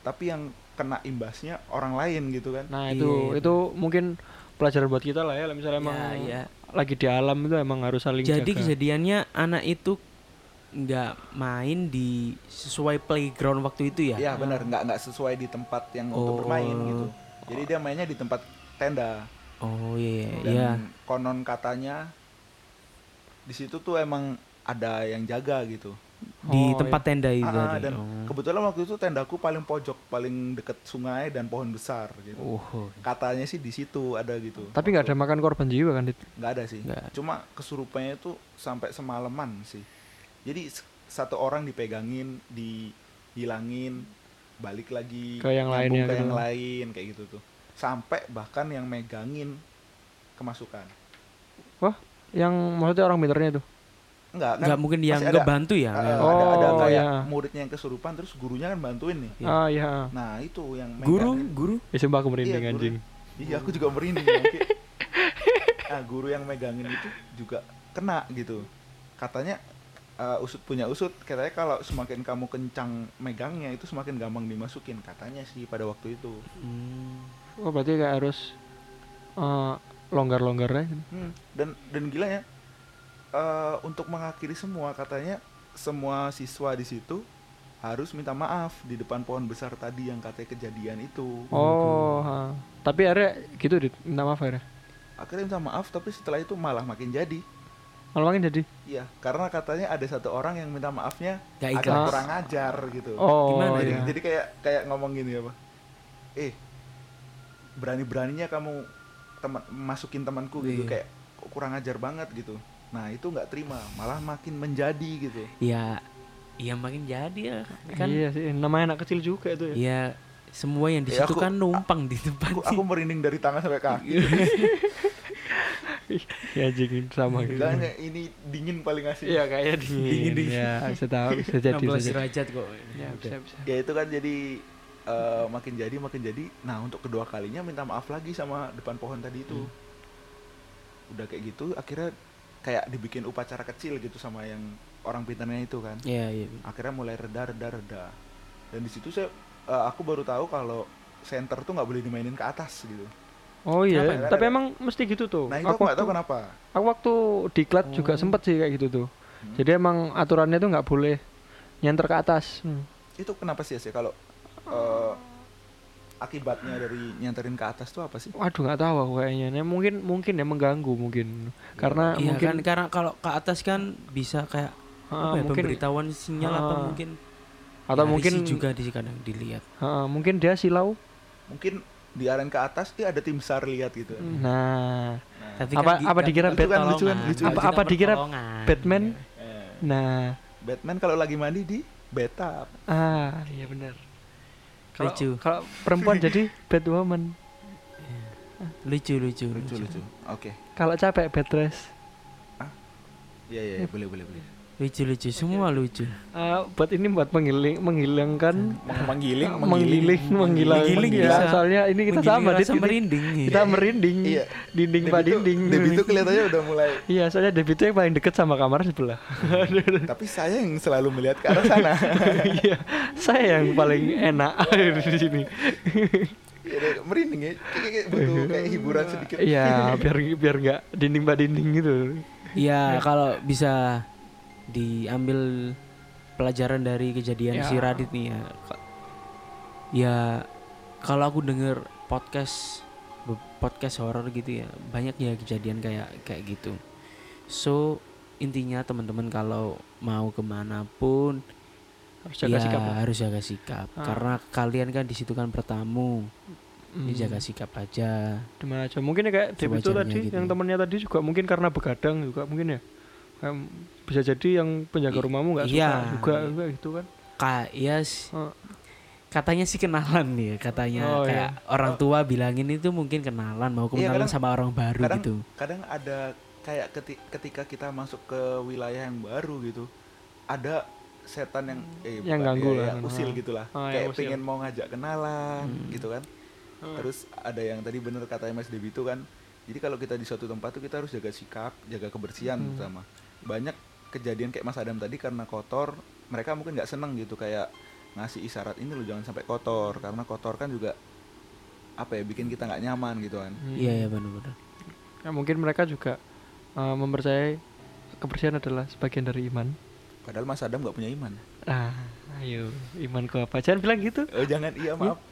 Speaker 1: tapi yang kena imbasnya orang lain gitu kan
Speaker 2: Nah
Speaker 3: Iya,
Speaker 2: itu
Speaker 3: iya,
Speaker 2: itu mungkin pelajaran buat kita lah ya. Misalnya emang
Speaker 3: Iya, iya.
Speaker 2: lagi di alam itu emang harus saling
Speaker 3: jadi
Speaker 2: jaga.
Speaker 3: kejadiannya anak itu nggak main di sesuai playground waktu itu ya
Speaker 1: Iya benar nggak nggak sesuai di tempat yang untuk bermain
Speaker 3: Oh.
Speaker 1: gitu jadi dia mainnya di tempat tenda
Speaker 3: oh iya
Speaker 1: dan
Speaker 3: iya
Speaker 1: konon katanya di situ tuh emang ada yang jaga gitu
Speaker 3: di
Speaker 2: Oh,
Speaker 3: tempat tenda itu
Speaker 1: Ah,
Speaker 3: tadi.
Speaker 1: dan
Speaker 3: oh.
Speaker 1: kebetulan waktu itu tendaku paling pojok paling deket sungai dan pohon besar gitu
Speaker 3: Oh,
Speaker 1: katanya sih di situ ada gitu
Speaker 2: Tapi nggak ada makan korban jiwa kan?
Speaker 1: Nggak ada sih
Speaker 3: Nggak.
Speaker 1: cuma kesurupannya itu sampai semalaman sih jadi satu orang dipegangin dihilangin balik lagi
Speaker 2: Ke yang lainnya
Speaker 1: ke
Speaker 2: gitu.
Speaker 1: yang lain kayak gitu tuh sampai bahkan yang megangin kemasukan
Speaker 2: Wah, yang maksudnya orang pinternya itu.
Speaker 1: enggak kan
Speaker 3: nggak mungkin yang
Speaker 1: ada-
Speaker 3: ngebantu ya
Speaker 1: Eh,
Speaker 3: nggak?
Speaker 1: ada ada
Speaker 2: Oh,
Speaker 1: kayak
Speaker 2: iya.
Speaker 1: muridnya yang kesurupan terus gurunya kan bantuin nih
Speaker 3: Iya.
Speaker 2: Ah iya.
Speaker 1: nah itu yang
Speaker 3: guru
Speaker 1: megangin.
Speaker 3: guru
Speaker 2: Ya sumpah aku merinding
Speaker 1: Iya, guru.
Speaker 2: anjing.
Speaker 1: iya aku juga merinding nah guru yang megangin itu juga kena gitu katanya eh, usut punya usut katanya kalau semakin kamu kencang megangnya itu semakin gampang dimasukin katanya sih pada waktu itu
Speaker 3: Hmm.
Speaker 2: Oh berarti kayak harus eh, longgar-longgar aja.
Speaker 1: Hmm, dan dan gila ya eh, untuk mengakhiri semua katanya semua siswa di situ harus minta maaf di depan pohon besar tadi yang katanya kejadian itu
Speaker 2: Oh, ha. tapi akhirnya gitu dit, minta maaf akhirnya.
Speaker 1: akhirnya minta maaf tapi setelah itu malah makin jadi
Speaker 2: Malah makin jadi.
Speaker 1: Iya, karena katanya ada satu orang yang minta maafnya agak
Speaker 3: ikhlas.
Speaker 1: kurang ajar gitu.
Speaker 2: Oh,
Speaker 3: Gimana
Speaker 1: jadi,
Speaker 2: iya.
Speaker 1: jadi kayak kayak ngomong gini apa? Eh, berani-beraninya kamu teman masukin temanku gitu
Speaker 3: Iya.
Speaker 1: kayak kok kurang ajar banget gitu. Nah, itu nggak terima, malah makin menjadi gitu.
Speaker 3: ya ya makin jadi ya kan
Speaker 2: Iya sih, namanya anak kecil juga itu ya.
Speaker 3: ya semua yang di
Speaker 1: Ya,
Speaker 3: situ
Speaker 1: aku-
Speaker 3: kan numpang di tempat
Speaker 1: Aku, aku merinding dari tangan sampai kaki.
Speaker 2: ya anjing sama gitu
Speaker 1: Bilangnya ini dingin paling asik.
Speaker 2: iya kayaknya dingin,
Speaker 3: Dingin, dingin.
Speaker 2: ya bisa tahu bisa jadi
Speaker 3: 16
Speaker 2: bisa jadi
Speaker 3: derajat kok.
Speaker 2: ya bisa bisa
Speaker 1: Ya itu kan jadi eh, makin jadi makin jadi. Nah untuk kedua kalinya minta maaf lagi sama depan pohon tadi itu. Udah kayak gitu akhirnya kayak dibikin upacara kecil gitu sama yang orang pintarnya itu kan.
Speaker 3: Iya, iya.
Speaker 1: Akhirnya mulai reda reda reda. Dan di situ saya eh, aku baru tahu kalau center tuh nggak boleh dimainin ke atas gitu.
Speaker 2: oh iya
Speaker 1: Kenapa ya?
Speaker 2: tapi emang mesti gitu tuh
Speaker 1: Nah itu aku nggak tahu kenapa.
Speaker 2: aku waktu diklat juga
Speaker 3: Oh.
Speaker 2: sempet sih kayak gitu tuh
Speaker 1: Hmm.
Speaker 2: jadi emang aturannya tuh nggak boleh nyenter ke atas Hmm.
Speaker 1: Itu kenapa sih ya sih kalau eh, akibatnya dari nyanterin ke atas tuh apa sih?
Speaker 2: waduh nggak tahu aku kayaknya Nah, mungkin mungkin ya mengganggu mungkin karena
Speaker 3: Iya
Speaker 2: mungkin
Speaker 3: kan karena kalau ke atas kan bisa kayak
Speaker 2: ah,
Speaker 3: apa ya,
Speaker 2: mungkin
Speaker 3: pemberitahuan sinyal apa
Speaker 2: Ah.
Speaker 3: mungkin
Speaker 2: atau
Speaker 3: Ya,
Speaker 2: mungkin
Speaker 3: juga di kadang dilihat.
Speaker 2: ah, mungkin dia silau
Speaker 1: Mungkin diarahin ke atas dia ada tim SAR lihat gitu.
Speaker 2: nah
Speaker 1: Nah,
Speaker 3: Tapi
Speaker 2: Apa-
Speaker 3: di-
Speaker 2: apa
Speaker 3: kan
Speaker 2: dikira
Speaker 1: Bat-
Speaker 3: pertolongan.
Speaker 1: lucu kan, lucu.
Speaker 2: Apa-
Speaker 3: Kita
Speaker 2: apa dikira
Speaker 3: pertolongan.
Speaker 2: Batman
Speaker 1: eh,
Speaker 2: nah
Speaker 1: Batman kalau lagi mandi di bathtub.
Speaker 2: ah iya benar
Speaker 3: Lucu.
Speaker 2: kalau perempuan jadi Batwoman
Speaker 3: Lucu lucu
Speaker 1: Lucu lucu. Oke.
Speaker 2: kalau capek bed rest
Speaker 1: Iya iya iya, boleh boleh boleh.
Speaker 3: Lucu lucu semua lucu.
Speaker 2: Ah, buat ini buat menghiling menghilangkan
Speaker 1: Menggiling,
Speaker 2: menggiling menghilang
Speaker 3: Menggiling
Speaker 2: ya,
Speaker 3: bisa.
Speaker 2: soalnya ini kita
Speaker 3: Menggiling
Speaker 2: sama Dit, ini
Speaker 3: merinding.
Speaker 2: kita merinding
Speaker 1: Iya.
Speaker 2: dinding pak dinding
Speaker 1: Debbie tuh kelihatannya udah mulai.
Speaker 2: iya soalnya Debbie tuh yang paling deket sama kamar sebelah
Speaker 1: Tapi saya yang selalu melihat ke arah sana.
Speaker 2: iya saya yang paling enak di sini
Speaker 1: Iya, merinding ya. Kayak butuh kayak hiburan sedikit.
Speaker 2: iya biar biar nggak dinding pak dinding gitu
Speaker 3: Iya kalau bisa diambil pelajaran dari kejadian
Speaker 2: Ya.
Speaker 3: si Radit nih ya. Ya kalau aku denger podcast podcast horor gitu ya banyak ya kejadian kayak kayak gitu. So intinya teman-teman kalau mau ke mana pun
Speaker 2: harus jaga
Speaker 3: ya
Speaker 2: sikap lah.
Speaker 3: harus jaga sikap
Speaker 2: Ah.
Speaker 3: karena kalian kan di situ kan bertamu
Speaker 2: Hmm,
Speaker 3: ya jaga sikap aja
Speaker 2: di mana aja mungkin ya kayak
Speaker 3: Sewajarnya
Speaker 2: tadi
Speaker 3: gitu
Speaker 2: yang
Speaker 3: ya.
Speaker 2: temennya tadi juga mungkin karena begadang juga mungkin ya Kayak bisa jadi yang penjaga
Speaker 3: I-
Speaker 2: rumahmu nggak
Speaker 3: iya.
Speaker 2: suka juga juga gitu kan
Speaker 3: kak ya s-
Speaker 2: Oh.
Speaker 3: katanya sih kenalan nih katanya
Speaker 2: Oh,
Speaker 3: kayak orang tua bilangin itu mungkin kenalan mau
Speaker 1: Iya,
Speaker 3: kenalan
Speaker 1: kadang-
Speaker 3: sama orang baru
Speaker 1: kadang
Speaker 3: gitu
Speaker 1: kadang ada kayak keti- ketika kita masuk ke wilayah yang baru gitu ada setan yang eh,
Speaker 2: Yang
Speaker 1: bukan,
Speaker 2: ganggu
Speaker 1: ya,
Speaker 2: lah.
Speaker 1: ya, usil
Speaker 2: Ah.
Speaker 1: gitulah
Speaker 2: Ah, yang
Speaker 1: kayak
Speaker 2: usil.
Speaker 1: pengen mau ngajak kenalan
Speaker 3: Hmm.
Speaker 1: gitu kan
Speaker 2: Hmm.
Speaker 1: terus ada yang tadi bener katanya Mas Debi itu kan jadi kalau kita di suatu tempat tuh kita harus jaga sikap jaga kebersihan
Speaker 2: Hmm.
Speaker 1: terutama banyak kejadian kayak Mas Adam tadi karena kotor mereka mungkin nggak seneng gitu kayak ngasih isyarat ini lo jangan sampai kotor karena kotor kan juga apa ya bikin kita nggak nyaman gitu kan
Speaker 2: Hmm.
Speaker 3: iya iya benar-benar
Speaker 2: Ya, mungkin mereka juga uh, mempercayai kebersihan adalah sebagian dari iman.
Speaker 1: padahal Mas Adam nggak punya iman
Speaker 2: Ah, ayo imanku apa? Jangan bilang gitu.
Speaker 1: Oh jangan iya maaf.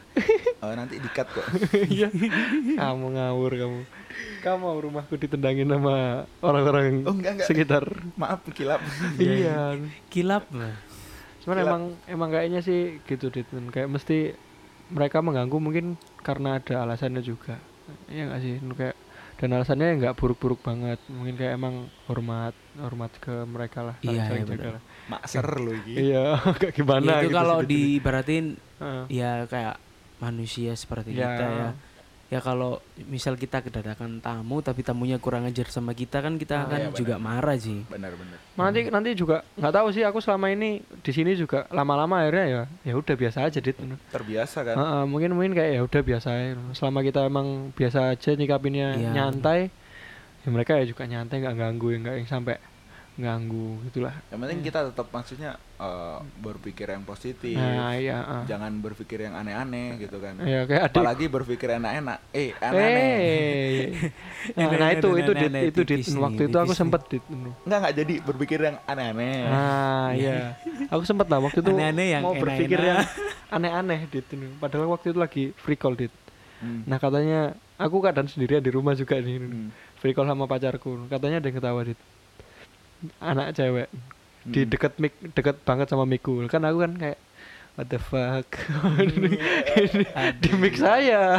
Speaker 1: Oh, nanti dikat kok.
Speaker 2: Iya. kamu ngawur kamu. Kamu mau rumahku ditendangin sama orang-orang
Speaker 1: Oh enggak enggak.
Speaker 2: sekitar.
Speaker 1: Maaf kilap.
Speaker 2: iya.
Speaker 3: kilap lah
Speaker 2: Cuman
Speaker 1: Kilap.
Speaker 2: emang emang kayaknya sih gitu Dit. Kayak mesti mereka mengganggu mungkin karena ada alasannya juga. Iya nggak sih? Kayak dan alasannya nggak buruk-buruk banget. Mungkin kayak emang hormat hormat ke mereka lah.
Speaker 3: Iya,
Speaker 2: saling
Speaker 3: iya,
Speaker 2: jaga
Speaker 3: benar.
Speaker 2: lah.
Speaker 1: Makser lo iki.
Speaker 2: Iya, kayak gimana
Speaker 3: Ya, itu
Speaker 2: gitu
Speaker 3: kalau
Speaker 2: sih,
Speaker 3: diibaratin
Speaker 2: Heeh.
Speaker 3: ya kayak manusia seperti
Speaker 2: Ya.
Speaker 3: kita ya ya kalau misal kita kedatangan tamu tapi tamunya kurang ajar sama kita kan kita
Speaker 2: Ah,
Speaker 3: kan
Speaker 1: iya,
Speaker 3: juga marah sih
Speaker 1: Benar benar.
Speaker 2: nanti nanti juga nggak tahu sih aku selama ini di sini juga lama-lama akhirnya ya ya udah biasa aja dit
Speaker 1: Terbiasa kan.
Speaker 2: Heeh, mungkin mungkin kayak ya udah biasa aja. selama kita emang biasa aja nyikapinnya
Speaker 3: Iya.
Speaker 2: nyantai ya mereka ya juga nyantai nggak ganggu ya nggak yang sampai ganggu gitulah
Speaker 1: Yang penting kita tetap maksudnya eh, berpikir yang positif.
Speaker 2: nah iya ah.
Speaker 1: Jangan berpikir yang aneh-aneh gitu kan.
Speaker 2: ya kayak adik
Speaker 1: Apalagi berpikir enak-enak. Eh, aneh-aneh.
Speaker 2: Eh, nah, nah, itu itu dit itu dit waktu itu aku sempet dit
Speaker 1: Enggak enggak jadi berpikir yang aneh-aneh.
Speaker 2: Ah iya, aku sempet lah waktu itu
Speaker 3: yang
Speaker 2: mau berpikir yang aneh-aneh dit. Padahal waktu itu lagi free call dit.
Speaker 1: Hmm.
Speaker 2: Nah katanya aku keadaan sendirian di rumah juga nih,
Speaker 1: Hmm.
Speaker 2: free call sama pacarku. Katanya ada yang ketawa dit. Anak cewek di
Speaker 1: Hmm.
Speaker 2: deket mic, deket banget sama miku. Kan aku kan kayak what the fuck di mic saya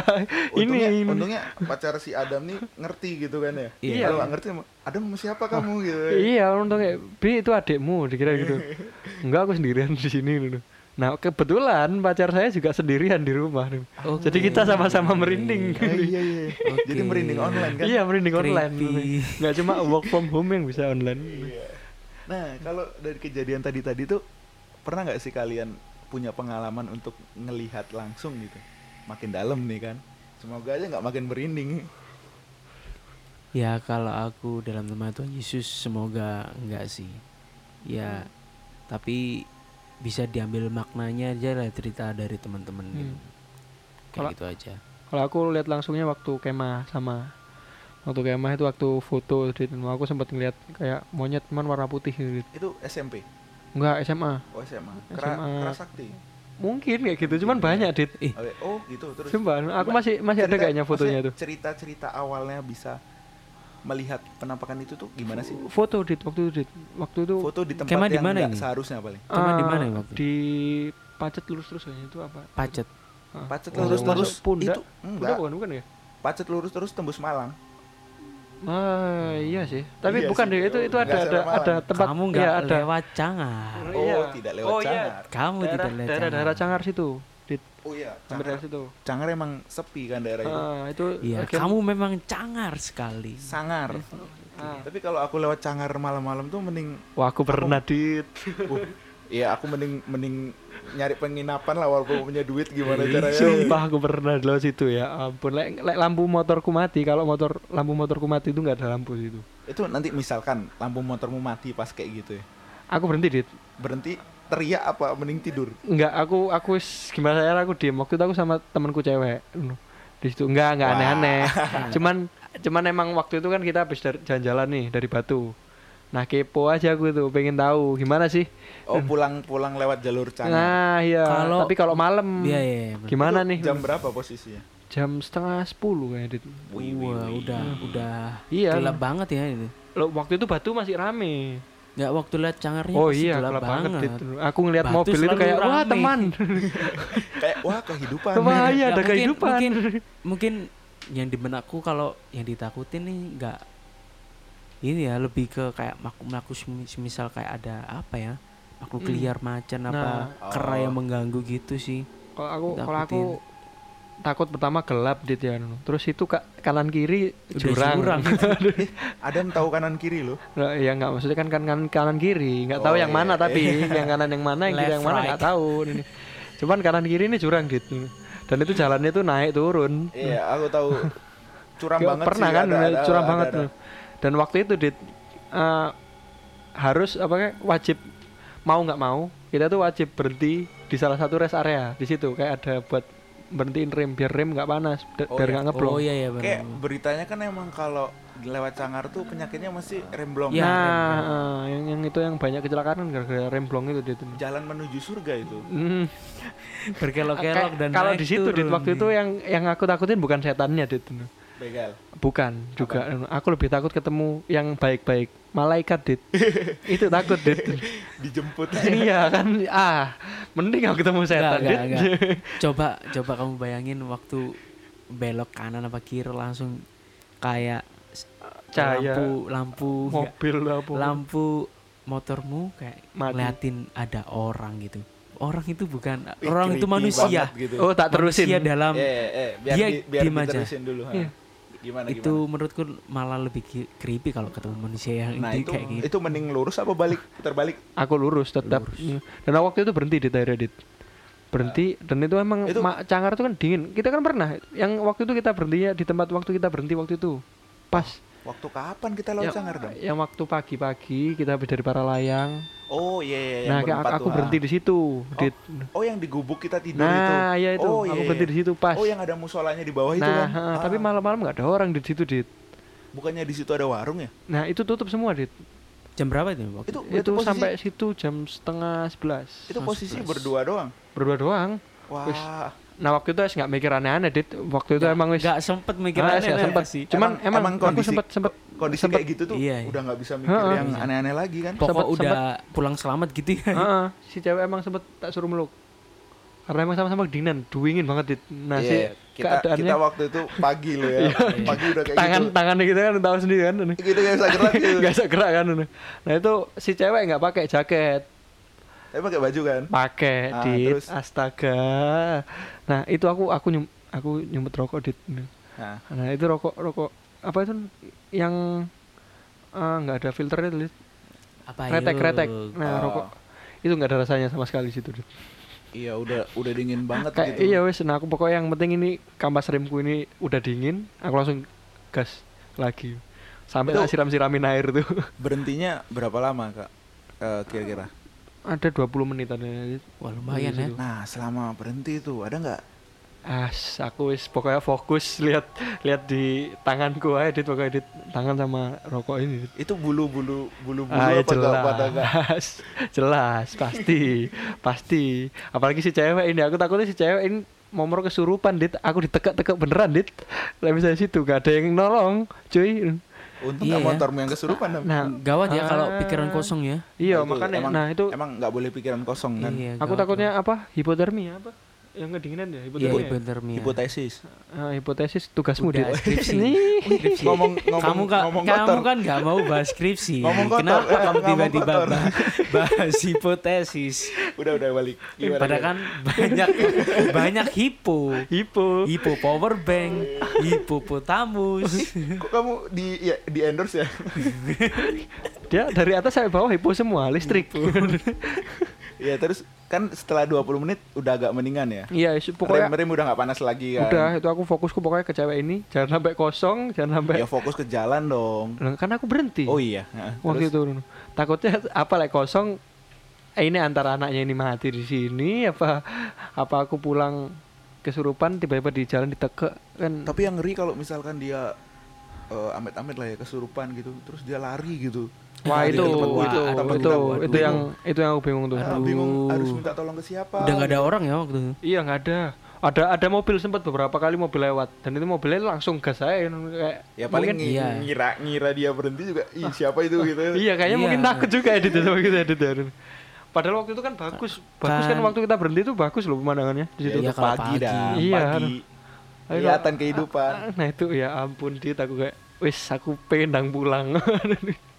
Speaker 1: Untungnya,
Speaker 2: ini, ini.
Speaker 1: untungnya pacar si Adam nih ngerti gitu kan ya.
Speaker 3: Iya.
Speaker 1: Kalau ngerti, Adam sama siapa kamu gitu.
Speaker 2: iya untungnya bi itu adikmu dikira gitu enggak aku sendirian di sini gitu Nah kebetulan pacar saya juga sendirian di rumah. nih.
Speaker 3: Oke.
Speaker 2: Jadi kita sama-sama merinding.
Speaker 1: Oh, iya iya.
Speaker 3: Oke.
Speaker 1: Jadi merinding online kan?
Speaker 2: Iya merinding online.
Speaker 3: Creepy.
Speaker 2: Nggak cuma work from home yang bisa online.
Speaker 1: Nah, kalau dari kejadian tadi-tadi tuh pernah nggak sih kalian punya pengalaman untuk ngelihat langsung gitu? Makin dalam nih kan. Semoga aja nggak makin merinding.
Speaker 3: Ya kalau aku dalam nama Tuhan Yesus semoga enggak sih. Ya tapi bisa diambil maknanya aja lah cerita dari teman-teman gitu.
Speaker 2: Hmm.
Speaker 3: Kayak
Speaker 2: Kalau-
Speaker 3: gitu aja.
Speaker 2: Kalau aku lihat langsungnya waktu kemah sama waktu kemah itu waktu foto di aku sempat ngeliat kayak monyet cuman warna putih gitu.
Speaker 1: Itu SMP.
Speaker 2: Enggak SMA.
Speaker 1: Oh SMA. Kera,
Speaker 2: SMA.
Speaker 1: Kerasakti.
Speaker 2: Mungkin kayak gitu cuman banyak dit.
Speaker 3: Eh,
Speaker 1: Oh gitu terus.
Speaker 2: Sumpah, aku
Speaker 1: Ma-
Speaker 2: masih masih ada
Speaker 1: cerita-
Speaker 2: kayaknya fotonya itu.
Speaker 1: Cerita-cerita awalnya bisa melihat penampakan itu tuh gimana sih?
Speaker 2: Foto dit waktu itu dit. Waktu itu
Speaker 1: Foto di tempat yang
Speaker 3: mana
Speaker 1: nggak
Speaker 3: ini?
Speaker 1: seharusnya paling.
Speaker 3: Cuman di
Speaker 2: eh,
Speaker 3: mana waktu?
Speaker 2: Di pacet lurus terus kayaknya itu apa?
Speaker 3: Pacet.
Speaker 1: Pacet
Speaker 2: Oh,
Speaker 1: lurus terus
Speaker 2: pundak.
Speaker 1: itu enggak.
Speaker 2: bukan bukan ya?
Speaker 1: Pacet lurus terus tembus Malang.
Speaker 2: Ah iya sih. Tapi
Speaker 1: Iya
Speaker 2: bukan
Speaker 1: sih.
Speaker 2: deh itu itu ada ada ada tempat
Speaker 3: Kamu
Speaker 2: iya,
Speaker 3: enggak
Speaker 2: ada
Speaker 3: lewat Cangar.
Speaker 2: Oh,
Speaker 1: Oh,
Speaker 2: iya.
Speaker 1: tidak lewat
Speaker 2: Oh, iya.
Speaker 1: Cangar.
Speaker 3: Kamu
Speaker 2: daerah
Speaker 3: tidak lewat
Speaker 2: daerah, daerah Cangar situ. Di
Speaker 1: Oh iya, Cangar,
Speaker 2: daerah situ.
Speaker 1: Cangar emang sepi kan daerah itu.
Speaker 2: Ah, itu
Speaker 3: Iya,
Speaker 2: bagian-
Speaker 3: kamu memang cangar sekali.
Speaker 1: Sangar.
Speaker 2: Ah.
Speaker 1: Tapi kalau aku lewat Cangar malam-malam tuh mending
Speaker 2: Wah, aku pernah dit.
Speaker 1: Iya, aku mending mending nyari penginapan lah walaupun punya duit gimana caranya.
Speaker 2: Sumpah aku pernah di lewat situ ya. Ampun, lek, lek lampu motorku mati, kalau motor lampu motorku mati itu nggak ada lampu situ.
Speaker 1: Itu nanti misalkan lampu motormu mati pas kayak gitu ya.
Speaker 2: Aku berhenti dit.
Speaker 1: Berhenti teriak apa mending tidur?
Speaker 2: Enggak, aku aku gimana ya aku diem. Waktu itu aku sama temanku cewek. Di situ enggak enggak aneh-aneh. cuman cuman emang waktu itu kan kita habis jalan-jalan nih dari Batu. Nah, kepo aja aku tuh, pengen tahu gimana sih.
Speaker 1: Oh, pulang-pulang lewat jalur Cangar.
Speaker 2: Nah, iya.
Speaker 3: Kalau-
Speaker 2: Tapi kalau malam
Speaker 3: Iya, iya. iya.
Speaker 2: gimana
Speaker 1: Itu
Speaker 2: nih?
Speaker 1: Jam berapa posisinya?
Speaker 2: Jam setengah sepuluh kayaknya dit.
Speaker 1: Wih, wih,
Speaker 3: Wah,
Speaker 1: wih.
Speaker 3: udah udah
Speaker 2: Iya.
Speaker 3: gelap banget ya itu.
Speaker 2: Loh, waktu itu Batu masih rame.
Speaker 3: Nggak waktu lihat cangarnya
Speaker 2: oh iya,
Speaker 3: gelap,
Speaker 2: gelap banget.
Speaker 3: banget.
Speaker 2: Dit. Aku ngelihat
Speaker 3: Batu
Speaker 2: mobil itu kayak wah
Speaker 3: rame."
Speaker 2: teman.
Speaker 1: Kayak wah kehidupan.
Speaker 2: wah iya
Speaker 3: Ya,
Speaker 2: ada
Speaker 3: mungkin-
Speaker 2: kehidupan.
Speaker 3: Mungkin mungkin yang di benakku kalau yang ditakutin nih nggak ini ya lebih ke kayak makhluk makhluk semi- semisal kayak ada apa ya makhluk
Speaker 2: Hmm.
Speaker 3: liar macan apa
Speaker 2: Nah.
Speaker 3: kera yang
Speaker 1: Oh.
Speaker 3: mengganggu gitu sih
Speaker 2: Kalau aku kalau aku takut pertama gelap dit ya. Terus itu ka- kanan kiri jurang.
Speaker 3: jurang.
Speaker 1: Adam tahu kanan kiri loh.
Speaker 2: Nah, ya nggak maksudnya kan kan kanan, kanan kiri, nggak tahu
Speaker 1: Oh,
Speaker 2: yang
Speaker 1: iya.
Speaker 2: mana tapi yang kanan yang mana, yang kiri yang mana nggak
Speaker 3: right.
Speaker 2: tahu ini. Cuman kanan kiri ini jurang dit. Dan itu jalannya tuh naik turun.
Speaker 1: Iya, aku tahu. Curam banget
Speaker 2: pernah
Speaker 1: sih.
Speaker 2: kan
Speaker 1: ada- ada-
Speaker 2: curam
Speaker 1: ada-
Speaker 2: banget
Speaker 1: ada.
Speaker 2: tuh. Dan waktu itu dit eh, harus apa kayak wajib mau nggak mau kita tuh wajib berhenti di salah satu rest area di situ kayak ada buat berhentiin rem biar rem nggak panas
Speaker 1: Oh,
Speaker 2: biar
Speaker 1: iya.
Speaker 2: nggak ngeblong.
Speaker 3: oh iya iya benar
Speaker 1: Kayak beritanya kan emang kalau lewat Cangar tuh penyakitnya masih remblong.
Speaker 3: Iya.
Speaker 2: nah,
Speaker 3: rem,
Speaker 2: eh, yang yang itu yang banyak kecelakaan kan gara-gara rem blong itu dit.
Speaker 1: Jalan menuju surga itu.
Speaker 2: Hmm.
Speaker 3: berkelok-kelok
Speaker 2: Kayak-
Speaker 3: dan
Speaker 2: kalau di situ dit
Speaker 3: turun
Speaker 2: waktu itu yang yang aku takutin bukan setannya dit
Speaker 1: Begal.
Speaker 2: bukan juga aku lebih takut ketemu yang baik-baik malaikat dit itu takut dit
Speaker 1: Dijemput.
Speaker 2: iya kan ah mending aku ketemu setan
Speaker 3: Nggak,
Speaker 2: dit
Speaker 3: nggak, nggak. coba coba kamu bayangin waktu belok kanan apa kiri langsung kayak
Speaker 2: Cahaya.
Speaker 3: lampu lampu
Speaker 2: mobil apa
Speaker 3: lampu motormu kayak
Speaker 2: Mati.
Speaker 3: ngeliatin ada orang gitu orang itu bukan
Speaker 1: Ih,
Speaker 3: orang itu manusia
Speaker 1: gitu.
Speaker 2: oh tak terusin
Speaker 3: manusia dalam
Speaker 1: Eh, eh, eh, biar
Speaker 3: Dia
Speaker 1: di, biar
Speaker 3: diem aja.
Speaker 1: diterusin dulu. ha. Gimana
Speaker 3: itu
Speaker 1: gimana?
Speaker 3: menurutku malah lebih creepy kalau ketemu manusia yang
Speaker 1: Nah, itu
Speaker 3: kayak gitu
Speaker 1: itu mending lurus apa balik putar balik?
Speaker 2: aku lurus tetap
Speaker 3: Lurus.
Speaker 2: Dan waktu itu berhenti di daerah dit berhenti dan itu emang
Speaker 1: Itu-
Speaker 2: ma- cangar itu kan dingin kita kan pernah yang waktu itu kita berhentinya di tempat waktu kita berhenti waktu itu pas
Speaker 1: Waktu kapan kita lewat
Speaker 2: yang,
Speaker 1: Cangar dong?
Speaker 2: yang waktu pagi-pagi kita habis dari Paralayang
Speaker 1: Oh iya iya
Speaker 2: nah aku
Speaker 1: tuh,
Speaker 2: berhenti
Speaker 1: ah.
Speaker 2: di situ dit
Speaker 1: Oh yang di gubuk kita tidur itu.
Speaker 2: nah ya itu
Speaker 1: Oh,
Speaker 2: aku
Speaker 1: iya,
Speaker 2: berhenti
Speaker 1: iya.
Speaker 2: di situ pas
Speaker 1: Oh yang ada musolanya di bawah itu
Speaker 2: nah
Speaker 1: kan?
Speaker 2: ha,
Speaker 1: Ah.
Speaker 2: tapi malam-malam nggak ada orang di situ dit
Speaker 1: bukannya di situ ada warung ya?
Speaker 2: nah itu tutup semua dit
Speaker 3: jam berapa itu waktu
Speaker 1: Itu
Speaker 2: itu,
Speaker 1: posisi,
Speaker 2: sampai situ jam setengah sebelas
Speaker 1: itu posisi
Speaker 3: Mas,
Speaker 1: berdua doang.
Speaker 2: berdua doang
Speaker 1: Wah.
Speaker 2: Wis. Nah waktu itu es nggak mikir aneh-aneh dit waktu itu
Speaker 3: Nggak-
Speaker 2: emang wis
Speaker 3: nggak sempet mikir
Speaker 2: Ah,
Speaker 3: aneh
Speaker 2: nggak
Speaker 3: aneh
Speaker 2: sempet
Speaker 3: sih
Speaker 2: cuman
Speaker 1: Emang-
Speaker 2: emang,
Speaker 1: emang
Speaker 2: aku
Speaker 1: kondisi-
Speaker 2: sempet sempet
Speaker 1: Kondisi
Speaker 2: sempet-
Speaker 1: kayak gitu tuh
Speaker 3: Iya, iya.
Speaker 1: udah nggak bisa mikir
Speaker 2: Heeh.
Speaker 1: yang aneh-aneh lagi kan?
Speaker 3: pokok
Speaker 2: sempet-
Speaker 3: udah pulang selamat gitu ya
Speaker 2: Heeh, si cewek emang sempet tak suruh meluk karena emang sama-sama kedinginan duingin banget dit nah si
Speaker 1: Iya, kita
Speaker 2: keadaannya
Speaker 1: kita waktu itu pagi loh ya. pagi udah kayak
Speaker 2: tangan
Speaker 1: gitu.
Speaker 2: tangannya kita kan tahu sendiri kan ini.
Speaker 1: Gitu nggak bisa gerak gitu.
Speaker 2: nggak bisa gerak kan ini. nah itu si cewek nggak pakai jaket
Speaker 1: Tapi pakai baju kan?
Speaker 2: pakai
Speaker 1: Ah, terus?
Speaker 2: astaga nah itu aku aku nyum, aku nyumet rokok dit
Speaker 1: Nah,
Speaker 2: nah itu rokok rokok apa itu yang eh, nggak ada filternya tuh.
Speaker 3: Apa
Speaker 2: kretek
Speaker 3: yuk?
Speaker 2: kretek nah
Speaker 1: Oh.
Speaker 2: rokok itu nggak ada rasanya sama sekali di situ dit.
Speaker 1: iya udah udah dingin banget
Speaker 2: kayak
Speaker 1: gitu.
Speaker 2: iya wes nah aku pokoknya yang penting ini kampas remku ini udah dingin aku langsung gas lagi sampai tak siram-siramin air tuh
Speaker 1: Berhentinya berapa lama, Kak? Eh, kira-kira.
Speaker 2: Ada 20 menitan ya Dit.
Speaker 3: Wah lumayan ya.
Speaker 2: Gitu.
Speaker 1: Nah, selama berhenti itu ada nggak?
Speaker 2: As, aku wis pokoknya fokus lihat lihat di tanganku aja dit pokoknya di tangan sama rokok ini.
Speaker 1: Itu bulu-bulu bulu-bulu
Speaker 2: Ah, ya
Speaker 1: apa nggak pada nggak?
Speaker 2: jelas, jelas, pasti, pasti. Apalagi si cewek ini, aku takutnya si cewek ini momor kesurupan, dit. Aku ditekak-tekak beneran, dit. Lah misalnya situ gak ada yang nolong, cuy.
Speaker 1: Untung
Speaker 3: Iya
Speaker 1: nggak
Speaker 3: ya.
Speaker 1: motormu yang kesurupan.
Speaker 2: Nah,
Speaker 3: Gawat ya kalau
Speaker 2: Ah.
Speaker 3: pikiran kosong ya.
Speaker 2: iya
Speaker 1: Nah,
Speaker 2: makanya.
Speaker 1: emang,
Speaker 2: nah itu
Speaker 1: emang nggak boleh pikiran kosong kan?
Speaker 3: Iya,
Speaker 2: aku takutnya apa? Hipotermia apa? Yang kedinginan ya,
Speaker 3: Iya,
Speaker 2: hipotermia. ya?
Speaker 3: hipotermia.
Speaker 1: Hipotesis.
Speaker 2: Ah, hipotesis tugasmu
Speaker 3: Udah,
Speaker 2: dit.
Speaker 3: skripsi.
Speaker 2: Nih.
Speaker 3: Skripsi.
Speaker 1: Ngomong ngomong
Speaker 3: kamu kan
Speaker 1: ngomong
Speaker 3: kamu
Speaker 1: kotor.
Speaker 3: kan nggak mau bahas skripsi.
Speaker 1: Ngomong kotor,
Speaker 3: Kenapa
Speaker 1: eh,
Speaker 3: kamu tiba-tiba bahas hipotesis?
Speaker 1: Udah udah balik. Gimana,
Speaker 3: Padahal kan banyak banyak hipo.
Speaker 2: Hipo.
Speaker 3: Hipo power bank, hipopotamus.
Speaker 1: Kok kamu di ya, di endorse ya?
Speaker 2: Dia dari atas sampai bawah hipo semua, listrik.
Speaker 1: Iya terus kan setelah 20 menit udah agak mendingan ya.
Speaker 2: Iya, pokoknya
Speaker 1: Rem, rem udah nggak panas lagi kan.
Speaker 2: udah itu aku fokusku pokoknya ke cewek ini, jangan sampai kosong, jangan sampai
Speaker 1: Ya fokus ke jalan dong.
Speaker 2: Lah, kan aku berhenti.
Speaker 1: Oh iya. Nah,
Speaker 2: waktu
Speaker 1: terus?
Speaker 2: itu takutnya apa like kosong eh, ini antara anaknya ini mati di sini apa apa aku pulang kesurupan tiba-tiba di jalan ditekek kan
Speaker 1: Tapi yang ngeri kalau misalkan dia eh, amit-amit lah ya kesurupan gitu, terus dia lari gitu.
Speaker 2: Wah itu itu itu itu, itu
Speaker 1: bingung.
Speaker 2: yang itu yang aku bingung tuh
Speaker 1: Ah, bingung
Speaker 3: Aduh.
Speaker 1: harus minta tolong ke siapa.
Speaker 3: Udah nggak ada orang ya waktu itu.
Speaker 2: iya nggak ada ada ada mobil sempat beberapa kali mobil lewat dan itu mobilnya langsung gas saya kayak
Speaker 1: Ya paling
Speaker 2: mungkin-
Speaker 3: Iya.
Speaker 1: ngira ngira dia berhenti juga. Ih, siapa itu gitu.
Speaker 2: iya kayaknya
Speaker 3: Iya.
Speaker 2: mungkin takut juga edit sama gitu edit padahal waktu itu kan bagus bagus kan
Speaker 3: Kan-
Speaker 2: waktu kita berhenti itu bagus loh pemandangannya di situ
Speaker 1: Ya,
Speaker 3: Iya,
Speaker 1: itu pagi
Speaker 3: pagi.
Speaker 1: dah,
Speaker 2: Iya,
Speaker 1: pagi. Kelihatan kehidupan.
Speaker 2: Nah itu ya ampun dit aku kayak wis aku pengen ndang pulang.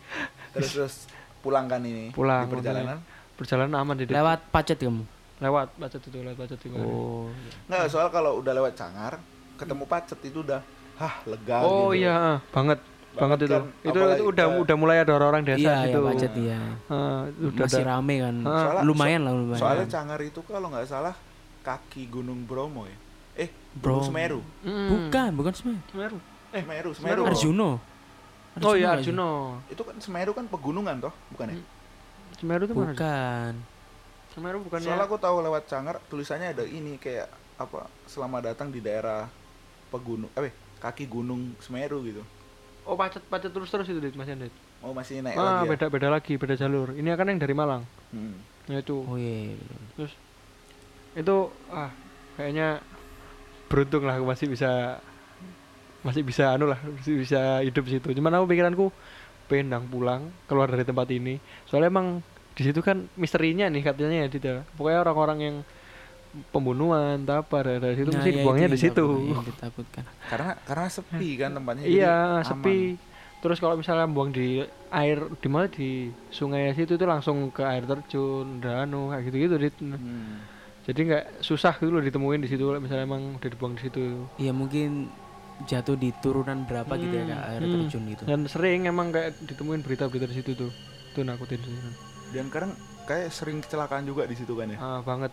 Speaker 1: Terus terus pulang kan ini
Speaker 2: Pulang,
Speaker 1: di perjalanan.
Speaker 2: Perjalanan aman di
Speaker 3: Lewat pacet kamu.
Speaker 2: lewat pacet itu lewat pacet itu.
Speaker 3: Oh.
Speaker 1: Nggak, soal kalau udah lewat Cangar, ketemu pacet itu udah hah lega
Speaker 2: Oh
Speaker 1: gitu.
Speaker 2: iya banget banget itu.
Speaker 1: kan,
Speaker 2: itu itu udah
Speaker 1: ke-
Speaker 2: udah mulai ada orang-orang desa
Speaker 3: Iya,
Speaker 2: gitu.
Speaker 3: iya pacet iya.
Speaker 2: Ah, udah
Speaker 3: Masih
Speaker 2: ada.
Speaker 3: rame kan.
Speaker 1: Soalnya-
Speaker 3: lumayan lah lumayan.
Speaker 1: Soalnya Cangar itu kalau nggak salah kaki Gunung Bromo ya. Eh,
Speaker 3: Bro.
Speaker 1: Gunung Semeru.
Speaker 2: Mm.
Speaker 3: Bukan, bukan Semeru.
Speaker 2: Semeru.
Speaker 1: Eh, Semeru,
Speaker 2: Semeru.
Speaker 1: Semeru.
Speaker 3: Arjuno.
Speaker 2: Oh iya? Arjuno.
Speaker 1: Itu kan Semeru kan pegunungan toh, bukan ya?
Speaker 2: Semeru itu?
Speaker 3: Bukan.
Speaker 2: Semeru bukannya.
Speaker 1: Soalnya aku tahu lewat Cangar tulisannya ada ini kayak apa? Selamat datang di daerah pegunung eh kaki Gunung Semeru gitu.
Speaker 2: Oh pacet pacet terus terus itu dit Mas Yandit.
Speaker 1: Oh, masih naik
Speaker 2: Ah
Speaker 1: lagi ya?
Speaker 2: beda beda lagi beda jalur. Ini kan yang dari Malang.
Speaker 1: Hmm.
Speaker 2: Ya itu.
Speaker 3: Oh iya. iya, betul.
Speaker 2: itu ah kayaknya beruntung lah aku masih bisa masih bisa anu lah masih bisa hidup di situ cuman aku pikiranku pengen nang pulang keluar dari tempat ini soalnya emang di situ kan misterinya nih katanya ya ya. pokoknya orang-orang yang pembunuhan tak apa dari, dari situ
Speaker 3: Nah,
Speaker 2: mesti
Speaker 3: iya,
Speaker 2: dibuangnya di situ
Speaker 3: ditakutkan.
Speaker 1: Karena karena sepi kan tempatnya. jadi
Speaker 2: iya
Speaker 1: aman.
Speaker 2: sepi terus kalau misalnya buang di air di mana di sungai situ itu langsung ke air terjun udah anu kayak gitu gitu Dit.
Speaker 1: Hmm.
Speaker 2: jadi nggak susah gitu loh ditemuin di situ misalnya emang udah dibuang di situ
Speaker 3: Iya mungkin jatuh di turunan berapa gitu ya
Speaker 2: Hmm,
Speaker 3: kak air
Speaker 2: hmm.
Speaker 3: terjun gitu.
Speaker 2: dan sering emang kayak ditemuin berita-berita di situ tuh itu nakutin sih
Speaker 1: Dan kadang kayak sering kecelakaan juga di situ kan ya.
Speaker 2: ah banget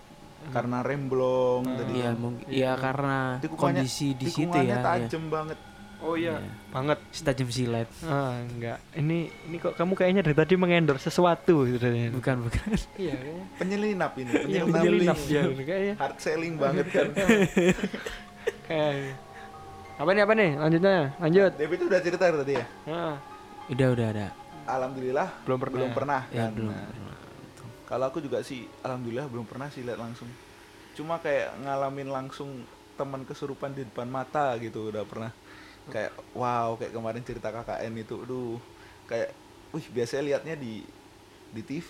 Speaker 1: Karena remblong
Speaker 2: Ah.
Speaker 1: tadi.
Speaker 3: Iya
Speaker 1: kan.
Speaker 3: mungkin
Speaker 2: Iya.
Speaker 3: iya karena kondisi di situ ya. iya.
Speaker 1: tajam banget.
Speaker 2: oh iya
Speaker 3: Iya.
Speaker 2: banget
Speaker 3: Setajam silet.
Speaker 2: ah enggak ini ini kok kamu kayaknya dari tadi mengendor sesuatu gitu
Speaker 3: Bukan bukan.
Speaker 2: iya kayaknya
Speaker 1: Penyelinap ini,
Speaker 2: iya
Speaker 1: penyelinap.
Speaker 2: menyelinap
Speaker 1: link.
Speaker 2: ya kayaknya
Speaker 1: Hard selling banget kan.
Speaker 2: kayak apa nih apa nih lanjutnya lanjut
Speaker 1: Devi itu udah cerita tadi ya.
Speaker 2: ah
Speaker 3: Udah udah ada.
Speaker 1: Alhamdulillah
Speaker 2: belum pernah
Speaker 1: belum pernah
Speaker 3: Ya
Speaker 1: kan.
Speaker 3: belum.
Speaker 1: Nah,
Speaker 3: pernah.
Speaker 1: Kalau aku juga sih alhamdulillah belum pernah sih lihat langsung. Cuma kayak ngalamin langsung teman kesurupan di depan mata gitu udah pernah. Kayak wow, kayak kemarin cerita KKN itu, aduh, kayak wih biasanya liatnya di di TV,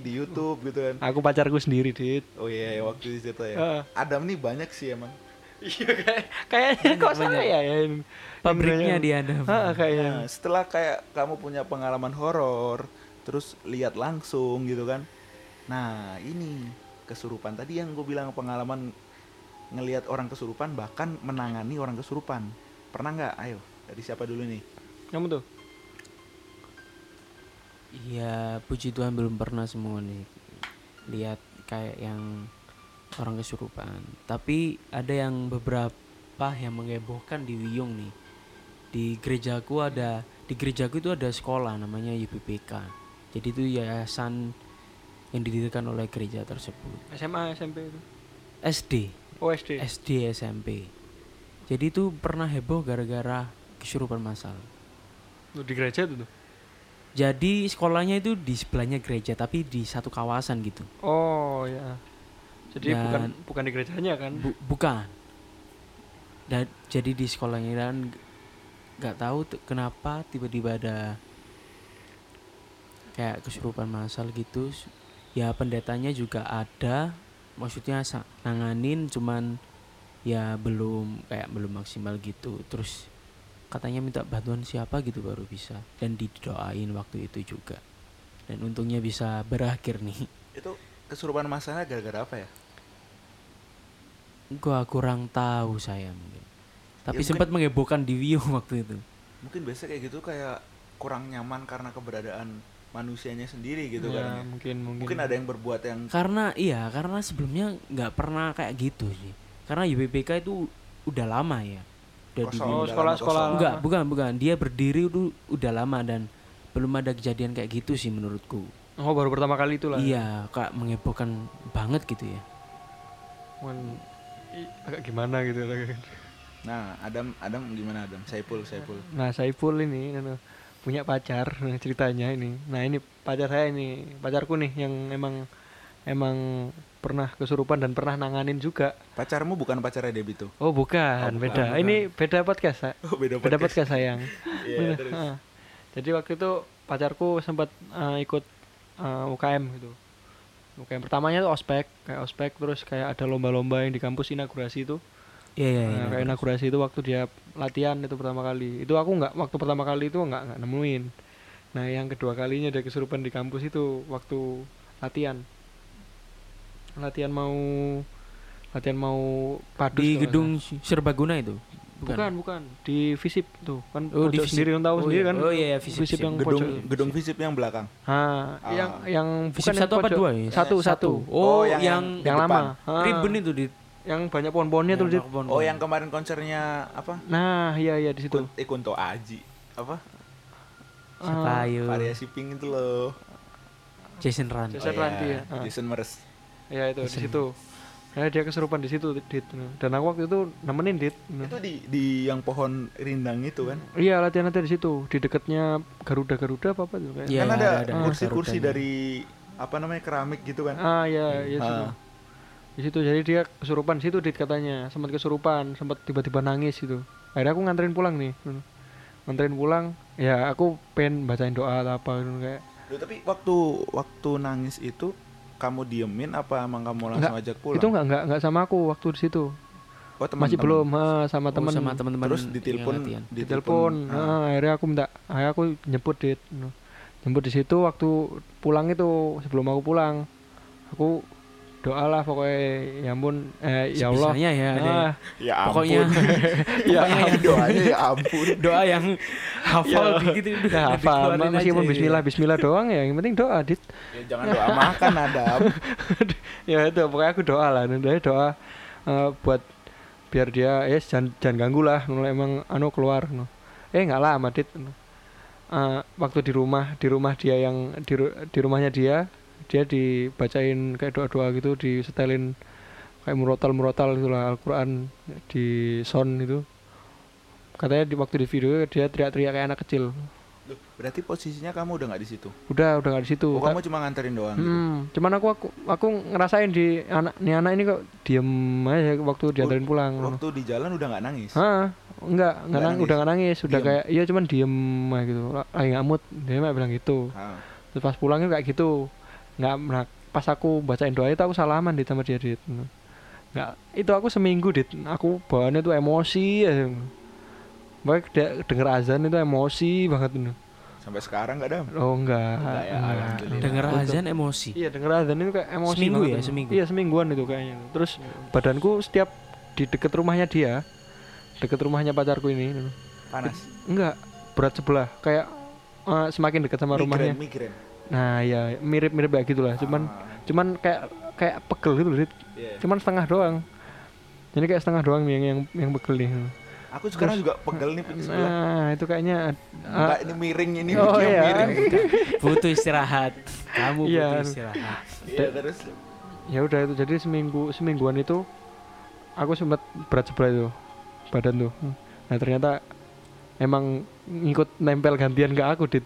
Speaker 1: di YouTube gitu kan.
Speaker 2: aku pacarku sendiri dit
Speaker 1: Oh iya, ya, waktu itu cerita ya. Adam nih banyak sih emang.
Speaker 2: Iya kayak kayaknya kok
Speaker 3: Banyak.
Speaker 2: saya ya
Speaker 3: Pabriknya dia ada.
Speaker 2: ah kayaknya
Speaker 1: Nah, setelah kayak kamu punya pengalaman horor, terus lihat langsung gitu kan. Nah ini kesurupan tadi yang gue bilang pengalaman ngelihat orang kesurupan bahkan menangani orang kesurupan. Pernah nggak? Ayo dari siapa dulu nih?
Speaker 2: Kamu tuh?
Speaker 3: Iya, puji Tuhan belum pernah semua nih lihat kayak yang orang kesurupan. Tapi ada yang beberapa yang mengebohkan di Wiyung nih. Di gerejaku ada di gerejaku itu ada sekolah namanya YPPK. Jadi itu yayasan yang didirikan oleh gereja tersebut.
Speaker 2: SMA, SMP itu.
Speaker 3: SD,
Speaker 2: Oh SD.
Speaker 3: SD, SMP. Jadi itu pernah heboh gara-gara kesurupan masal.
Speaker 2: Di gereja tuh.
Speaker 3: Jadi sekolahnya itu di sebelahnya gereja tapi di satu kawasan gitu.
Speaker 2: Oh ya. Jadi
Speaker 3: Dan-
Speaker 2: bukan bukan di gerejanya kan?
Speaker 3: Bu- bukan. Dan jadi di sekolahnya dan nggak tahu kenapa tiba-tiba ada kayak kesurupan masal gitu. Ya pendetanya juga ada. Maksudnya nanganin cuman ya belum kayak belum maksimal gitu. Terus katanya minta bantuan siapa gitu baru bisa dan didoain waktu itu juga. Dan untungnya bisa berakhir nih.
Speaker 1: Itu kesurupan masalahnya gara-gara apa ya?
Speaker 3: Gua kurang tahu saya mungkin. Tapi
Speaker 1: mungkin-
Speaker 3: sempat mengebohkan di Wio waktu itu.
Speaker 1: Mungkin biasa kayak gitu kayak kurang nyaman karena keberadaan manusianya sendiri gitu
Speaker 2: ya,
Speaker 1: kan. ya.
Speaker 2: mungkin mungkin.
Speaker 1: Mungkin ada yang berbuat yang
Speaker 3: Karena iya, karena sebelumnya nggak pernah kayak gitu sih. Karena YBPK itu udah lama ya. Udah di
Speaker 1: Kosong.
Speaker 2: Oh,
Speaker 1: Udah
Speaker 2: sekolah
Speaker 1: lama
Speaker 2: sekolah.
Speaker 1: kosong.
Speaker 3: Enggak, bukan, bukan. Dia berdiri itu udah lama dan belum ada kejadian kayak gitu sih menurutku.
Speaker 2: Oh, baru pertama kali itu lah.
Speaker 3: Iya, kayak mengebohkan banget gitu ya.
Speaker 2: Agak gimana gitu lah.
Speaker 1: Nah, Adam Adam gimana Adam? Saipul, Saipul.
Speaker 2: Nah, Saiful ini anu, punya pacar nah, ceritanya ini. Nah, ini pacar saya ini, pacarku nih yang emang emang pernah kesurupan dan pernah nanganin juga.
Speaker 1: Pacarmu bukan pacarnya Debbie tuh.
Speaker 2: Oh, bukan,
Speaker 1: Oh, bukan,
Speaker 2: beda.
Speaker 1: bukan.
Speaker 2: Ini beda podcast, Sa.
Speaker 1: Oh, beda
Speaker 2: Beda
Speaker 1: podcast.
Speaker 2: podcast sayang.
Speaker 1: Iya,
Speaker 2: Bener,
Speaker 1: terus.
Speaker 2: ha. Jadi waktu itu pacarku sempat eh, ikut eh, UKM gitu. UKM pertamanya tuh ospek, kayak ospek terus kayak ada lomba-lomba yang di kampus inaugurasi itu.
Speaker 3: Iya, iya, iya.
Speaker 2: Nah, kayak inaugurasi itu waktu dia latihan itu pertama kali. Itu aku nggak waktu pertama kali itu nggak nggak nemuin. Nah, yang kedua kalinya dia kesurupan di kampus itu waktu latihan. Latihan mau latihan mau padus
Speaker 3: di gedung Serbaguna itu.
Speaker 2: Salah. bukan bukan di Visip tuh kan
Speaker 3: Oh, di Visip.
Speaker 2: sendiri yang tahu
Speaker 3: Oh,
Speaker 2: sendiri
Speaker 3: iya.
Speaker 2: kan
Speaker 3: Oh, iya, iya, Visip,
Speaker 2: Visip
Speaker 3: Visip.
Speaker 2: yang
Speaker 1: Gedung
Speaker 2: pojok
Speaker 1: gedung visip yang belakang.
Speaker 2: Ah,
Speaker 1: Ah.
Speaker 2: yang yang
Speaker 3: Visip
Speaker 2: bukan
Speaker 3: satu apa dua ya?
Speaker 2: Satu satu.
Speaker 3: Oh,
Speaker 1: Oh, yang-
Speaker 3: yang,
Speaker 1: yang-
Speaker 2: lama.
Speaker 3: ribbon itu di
Speaker 2: Yang banyak pohon-pohonnya tuh.
Speaker 3: yang
Speaker 2: Dit.
Speaker 3: pohon-pohon.
Speaker 1: Oh, yang kemarin konsernya apa?
Speaker 2: Nah, iya iya di situ.
Speaker 1: Eh, Kunto Aji. Apa?
Speaker 3: siapa
Speaker 2: Ah,
Speaker 3: ayo?
Speaker 1: Variasi pink itu loh.
Speaker 3: Jason Ran.
Speaker 2: Jason
Speaker 1: iya.
Speaker 2: Ranti ya. Ah.
Speaker 1: Jason Mers.
Speaker 2: Ya itu di situ. Ya dia kesurupan di situ, Dit. Dan aku waktu itu nemenin Dit.
Speaker 1: Itu di di yang pohon rindang itu kan.
Speaker 2: Iya latihan-latihan di situ, di dekatnya Garuda-Garuda apa apa tuh kayak.
Speaker 3: Iya,
Speaker 1: kan
Speaker 3: ada-
Speaker 1: ada
Speaker 3: ada
Speaker 1: kursi-kursi dari apa namanya keramik gitu kan.
Speaker 2: Ah iya, iya situ.
Speaker 1: Ah.
Speaker 2: Di situ jadi dia kesurupan di situ Dit katanya, sempat kesurupan, sempat tiba-tiba nangis gitu. Akhirnya aku nganterin pulang nih. Nganterin pulang, ya aku pengen bacain doa atau apa gitu kayak
Speaker 1: Loh, tapi waktu waktu nangis itu kamu diemin apa emang kamu langsung ajak pulang?
Speaker 2: Itu enggak enggak enggak sama aku waktu di situ.
Speaker 1: oh,
Speaker 2: Masih
Speaker 1: teman-teman.
Speaker 2: belum ha, sama
Speaker 3: Oh,
Speaker 2: temen
Speaker 3: sama teman-teman
Speaker 1: Terus ditelepon
Speaker 2: ditelepon.
Speaker 1: ah.
Speaker 2: Ah, akhirnya aku minta, akhirnya aku nyebut dit. Nyebut di situ waktu pulang itu sebelum aku pulang, aku doa lah pokoknya ya ampun eh ya Allah
Speaker 3: Sebisanya ya ada
Speaker 2: ah,
Speaker 1: Ya ampun.
Speaker 3: pokoknya
Speaker 2: ya
Speaker 3: yang
Speaker 1: doanya ya ampun.
Speaker 3: doa yang hafal
Speaker 2: Ya.
Speaker 3: gitu
Speaker 2: ya apa
Speaker 3: dikeluarin
Speaker 2: meskipun Bismillah Bismillah doang ya yang penting doa dit
Speaker 1: Ya, jangan doa makan Adam.
Speaker 2: ya itu pokoknya aku doa lah doa doa eh, buat biar dia ya jangan jangan ganggu lah mulai emang anu keluar no. eh nggak lama dit no. Eh, waktu di rumah di rumah dia yang di, di rumahnya dia dia dibacain kayak doa doa gitu disetelin kayak murotal murotal gitulah Al-Quran di sound itu katanya di waktu di video dia teriak-teriak kayak anak kecil
Speaker 1: Loh, berarti posisinya kamu udah nggak di situ.
Speaker 2: udah udah nggak di situ
Speaker 1: Oh, kamu cuma nganterin doang gitu.
Speaker 2: Hmm, cuman aku aku aku ngerasain di anak nih anak ini kok diem aja waktu diantarin pulang.
Speaker 1: Waktu di jalan udah nggak nangis.
Speaker 2: Hah,
Speaker 1: Nggak
Speaker 2: nang,
Speaker 1: nangis?
Speaker 2: udah nggak nangis, udah
Speaker 1: Diem?
Speaker 2: kayak iya cuman diem aja gitu. Lagi ngamut, dia mah bilang gitu.
Speaker 1: Ah.
Speaker 2: Terus pas pulangnya kayak gitu. Nggak nah, pas aku bacain doa itu aku salaman dit sama dia dit. Nggak, itu aku seminggu dit. Aku bawaannya tuh emosi ya. Baik dia denger azan itu emosi banget.
Speaker 1: Sampai sekarang nggak dam?
Speaker 2: Oh enggak.
Speaker 1: Enggak ya, alhamdulillah.
Speaker 3: Denger azan emosi.
Speaker 2: Iya denger azan itu kayak emosi
Speaker 3: Seminggu
Speaker 2: banget
Speaker 3: ya, seminggu?
Speaker 2: Iya semingguan itu kayaknya. Terus badanku setiap di deket rumahnya dia, deket rumahnya pacarku ini,
Speaker 1: Panas.
Speaker 2: enggak berat sebelah, kayak eh, semakin dekat sama rumahnya.
Speaker 1: Migren, migren.
Speaker 2: Nah ya mirip-mirip kayak gitulah, cuman
Speaker 1: Ah,
Speaker 2: cuman kayak kayak pegel gitu, Dit.
Speaker 1: iya.
Speaker 2: cuman setengah doang. Jadi kayak setengah doang nih yang yang, yang pegel nih.
Speaker 1: Aku sekarang juga pegel nih punya sebelah.
Speaker 2: Nah itu kayaknya
Speaker 1: Enggak,
Speaker 2: ah,
Speaker 1: ini miring ini
Speaker 2: Oh,
Speaker 1: yang
Speaker 2: iya.
Speaker 1: miring.
Speaker 3: butuh istirahat. Kamu
Speaker 2: Iya.
Speaker 3: butuh istirahat.
Speaker 1: Iya terus
Speaker 2: ya udah itu jadi seminggu semingguan itu aku sempat berat sebelah itu badan tuh nah ternyata emang ngikut nempel gantian ke aku dit.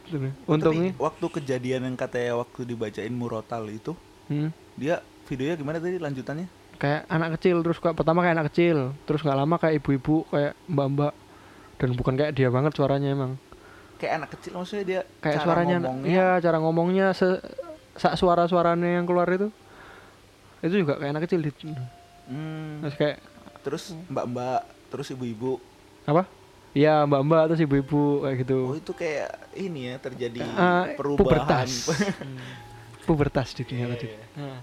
Speaker 2: Untungnya.
Speaker 1: Tapi waktu kejadian yang katanya waktu dibacain murotal itu,
Speaker 2: hmm,
Speaker 1: dia videonya gimana tadi lanjutannya?
Speaker 2: kayak anak kecil terus kayak pertama kayak anak kecil terus nggak lama kayak ibu-ibu kayak mbak-mbak. Dan bukan kayak dia banget suaranya emang.
Speaker 1: Kayak anak kecil maksudnya dia
Speaker 2: kayak
Speaker 1: cara
Speaker 2: suaranya
Speaker 1: ngomongnya?
Speaker 2: iya cara ngomongnya se sak suara-suaranya yang keluar itu. Itu juga kayak anak kecil dit.
Speaker 1: Hmm,
Speaker 2: terus kayak
Speaker 1: terus mbak-mbak, terus ibu-ibu.
Speaker 2: apa Iya mbak-mbak terus ibu-ibu kayak gitu
Speaker 1: Oh itu kayak ini ya terjadi
Speaker 2: Eh,
Speaker 1: perubahan.
Speaker 2: pubertas. pubertas di dunia tadi.
Speaker 1: iya.
Speaker 2: Nah,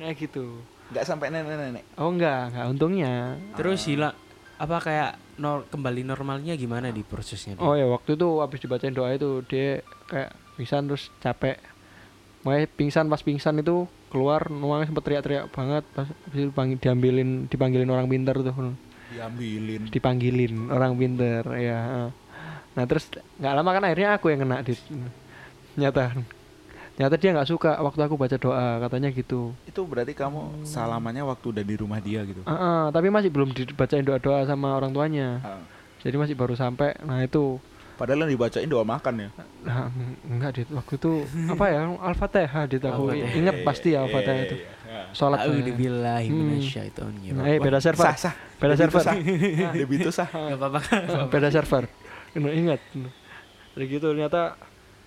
Speaker 2: kayak gitu.
Speaker 1: Nggak sampai nenek-nenek.
Speaker 2: Oh enggak, enggak untungnya.
Speaker 3: Terus hilang apa kayak nor kembali normalnya gimana di prosesnya?
Speaker 2: Oh ya waktu itu habis dibacain doa itu dia kayak pingsan terus capek. Makanya pingsan pas pingsan itu keluar nuangnya sempet teriak-teriak banget pas habis itu dipanggil, diambilin dipanggilin orang pinter tuh
Speaker 1: Diambilin.
Speaker 2: dipanggilin orang pinter ya nah terus nggak lama kan akhirnya aku yang kena dit nyata nyata dia nggak suka waktu aku baca doa katanya gitu
Speaker 1: Itu berarti kamu salamannya waktu udah di rumah dia gitu.
Speaker 2: Ah, ah, tapi masih belum dibacain doa-doa sama orang tuanya.
Speaker 1: Ah.
Speaker 2: Jadi masih baru sampai. Nah, itu
Speaker 1: Padahal yang dibacain doa makan ya.
Speaker 2: nah, eng- enggak dit waktu itu apa ya? Al-Fatihah dit aku inget pasti ya Al-Fatihah itu. Salat saya.
Speaker 3: Auzubillahi
Speaker 2: Hmm.
Speaker 3: minasyaitonir
Speaker 2: Nah, eh, beda server.
Speaker 1: Sah sah.
Speaker 2: Beda server.
Speaker 1: Debi itu sah.
Speaker 3: Enggak apa-apa.
Speaker 2: Beda server. Ini ingat. Jadi gitu ternyata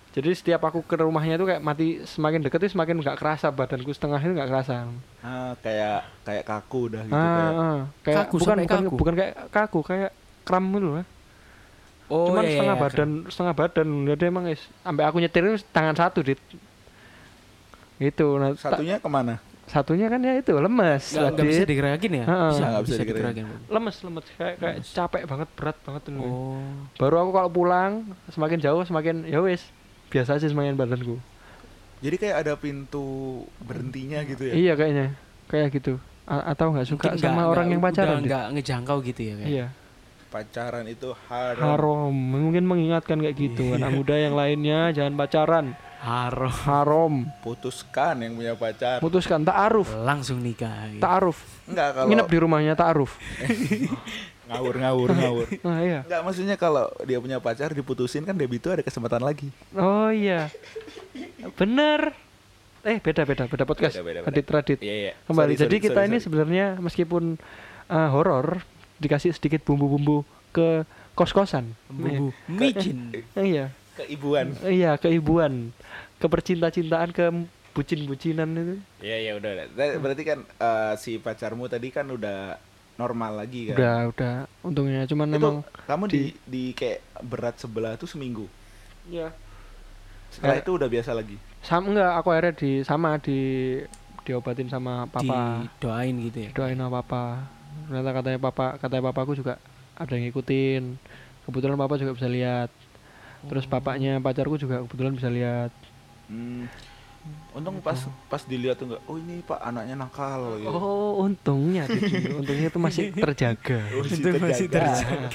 Speaker 2: jadi setiap aku ke rumahnya itu kayak mati semakin deket itu semakin nggak kerasa badanku setengah itu nggak kerasa.
Speaker 1: Ah, kayak kayak kaku udah gitu
Speaker 2: ah,
Speaker 1: kayak.
Speaker 2: ah. kayak
Speaker 3: Kaku
Speaker 2: bukan bukan
Speaker 3: kaku?
Speaker 2: bukan kayak kaku kayak kram gitu lah.
Speaker 3: Oh,
Speaker 2: Cuman
Speaker 3: iya,
Speaker 2: setengah
Speaker 3: iya,
Speaker 2: badan, setengah badan. Jadi emang is, sampai aku nyetir tangan satu, Dit. Gitu. Nah, ta-
Speaker 1: Satunya ke mana?
Speaker 2: satunya kan ya itu lemes.
Speaker 3: Nggak, nggak bisa digerakin ya?
Speaker 2: Heeh.
Speaker 3: Bisa,
Speaker 1: Nggak bisa
Speaker 3: bisa
Speaker 1: digerakin.
Speaker 3: digerakin.
Speaker 2: lemes, lemes kayak kayak capek banget, berat banget ini.
Speaker 3: Oh.
Speaker 2: Baru aku kalau pulang semakin jauh semakin ya wis biasa aja semakin badanku.
Speaker 1: Jadi kayak ada pintu berhentinya gitu ya.
Speaker 2: Iya kayaknya. Kayak gitu. A- atau nggak suka
Speaker 3: Mungkin
Speaker 2: sama
Speaker 3: nggak-
Speaker 2: orang
Speaker 3: nggak-
Speaker 2: yang pacaran.
Speaker 3: udah nggak ngejangkau gitu ya kayak.
Speaker 2: Iya.
Speaker 1: Pacaran itu haram.
Speaker 2: Haram. Mungkin mengingatkan kayak gitu.
Speaker 3: Iya.
Speaker 2: Anak muda yang lainnya jangan pacaran.
Speaker 3: Haram.
Speaker 2: Haram.
Speaker 1: Putuskan yang punya pacar.
Speaker 2: Putuskan ta'aruf.
Speaker 3: Langsung nikah. gitu.
Speaker 2: Ta'aruf.
Speaker 1: Enggak kalau
Speaker 2: Nginep di rumahnya ta'aruf.
Speaker 1: ngawur ngawur ngawur.
Speaker 2: Nah, iya.
Speaker 1: Enggak maksudnya kalau dia punya pacar diputusin kan Debi itu ada kesempatan lagi.
Speaker 2: Oh iya. Bener. Eh beda beda beda podcast.
Speaker 1: Beda, beda, beda.
Speaker 2: Radit Radit.
Speaker 1: Iya iya.
Speaker 2: Kembali.
Speaker 1: Sorry,
Speaker 2: Jadi
Speaker 1: sorry,
Speaker 2: kita
Speaker 1: sorry,
Speaker 2: ini
Speaker 1: sorry.
Speaker 2: sebenarnya meskipun uh, horor dikasih sedikit bumbu-bumbu ke kos-kosan.
Speaker 3: Bumbu micin.
Speaker 2: Eh, iya.
Speaker 1: keibuan.
Speaker 2: Iya, keibuan, kepercinta-cintaan, ke bucin-bucinan itu.
Speaker 1: Iya iya udah. udah. Ber- Berarti kan eh, si pacarmu tadi kan udah normal lagi kan.
Speaker 2: Udah, udah. Untungnya cuman
Speaker 1: Itu
Speaker 2: memang
Speaker 1: kamu di,
Speaker 2: di-
Speaker 1: di kayak berat sebelah tuh seminggu.
Speaker 2: ya
Speaker 1: Setelah
Speaker 2: Eh.
Speaker 1: itu udah biasa lagi.
Speaker 2: sama enggak aku akhirnya di sama di diobatin sama papa.
Speaker 3: Didoain gitu ya.
Speaker 2: doain sama papa ternyata katanya papa katanya papaku juga ada yang ngikutin kebetulan papa juga bisa lihat terus papanya pacarku juga kebetulan bisa lihat
Speaker 1: Hmm. Untung pas pas dilihat tuh enggak, oh ini Pak anaknya nakal gitu.
Speaker 2: oh untungnya untungnya itu masih terjaga
Speaker 1: Oh,
Speaker 3: Itu masih
Speaker 1: terjaga.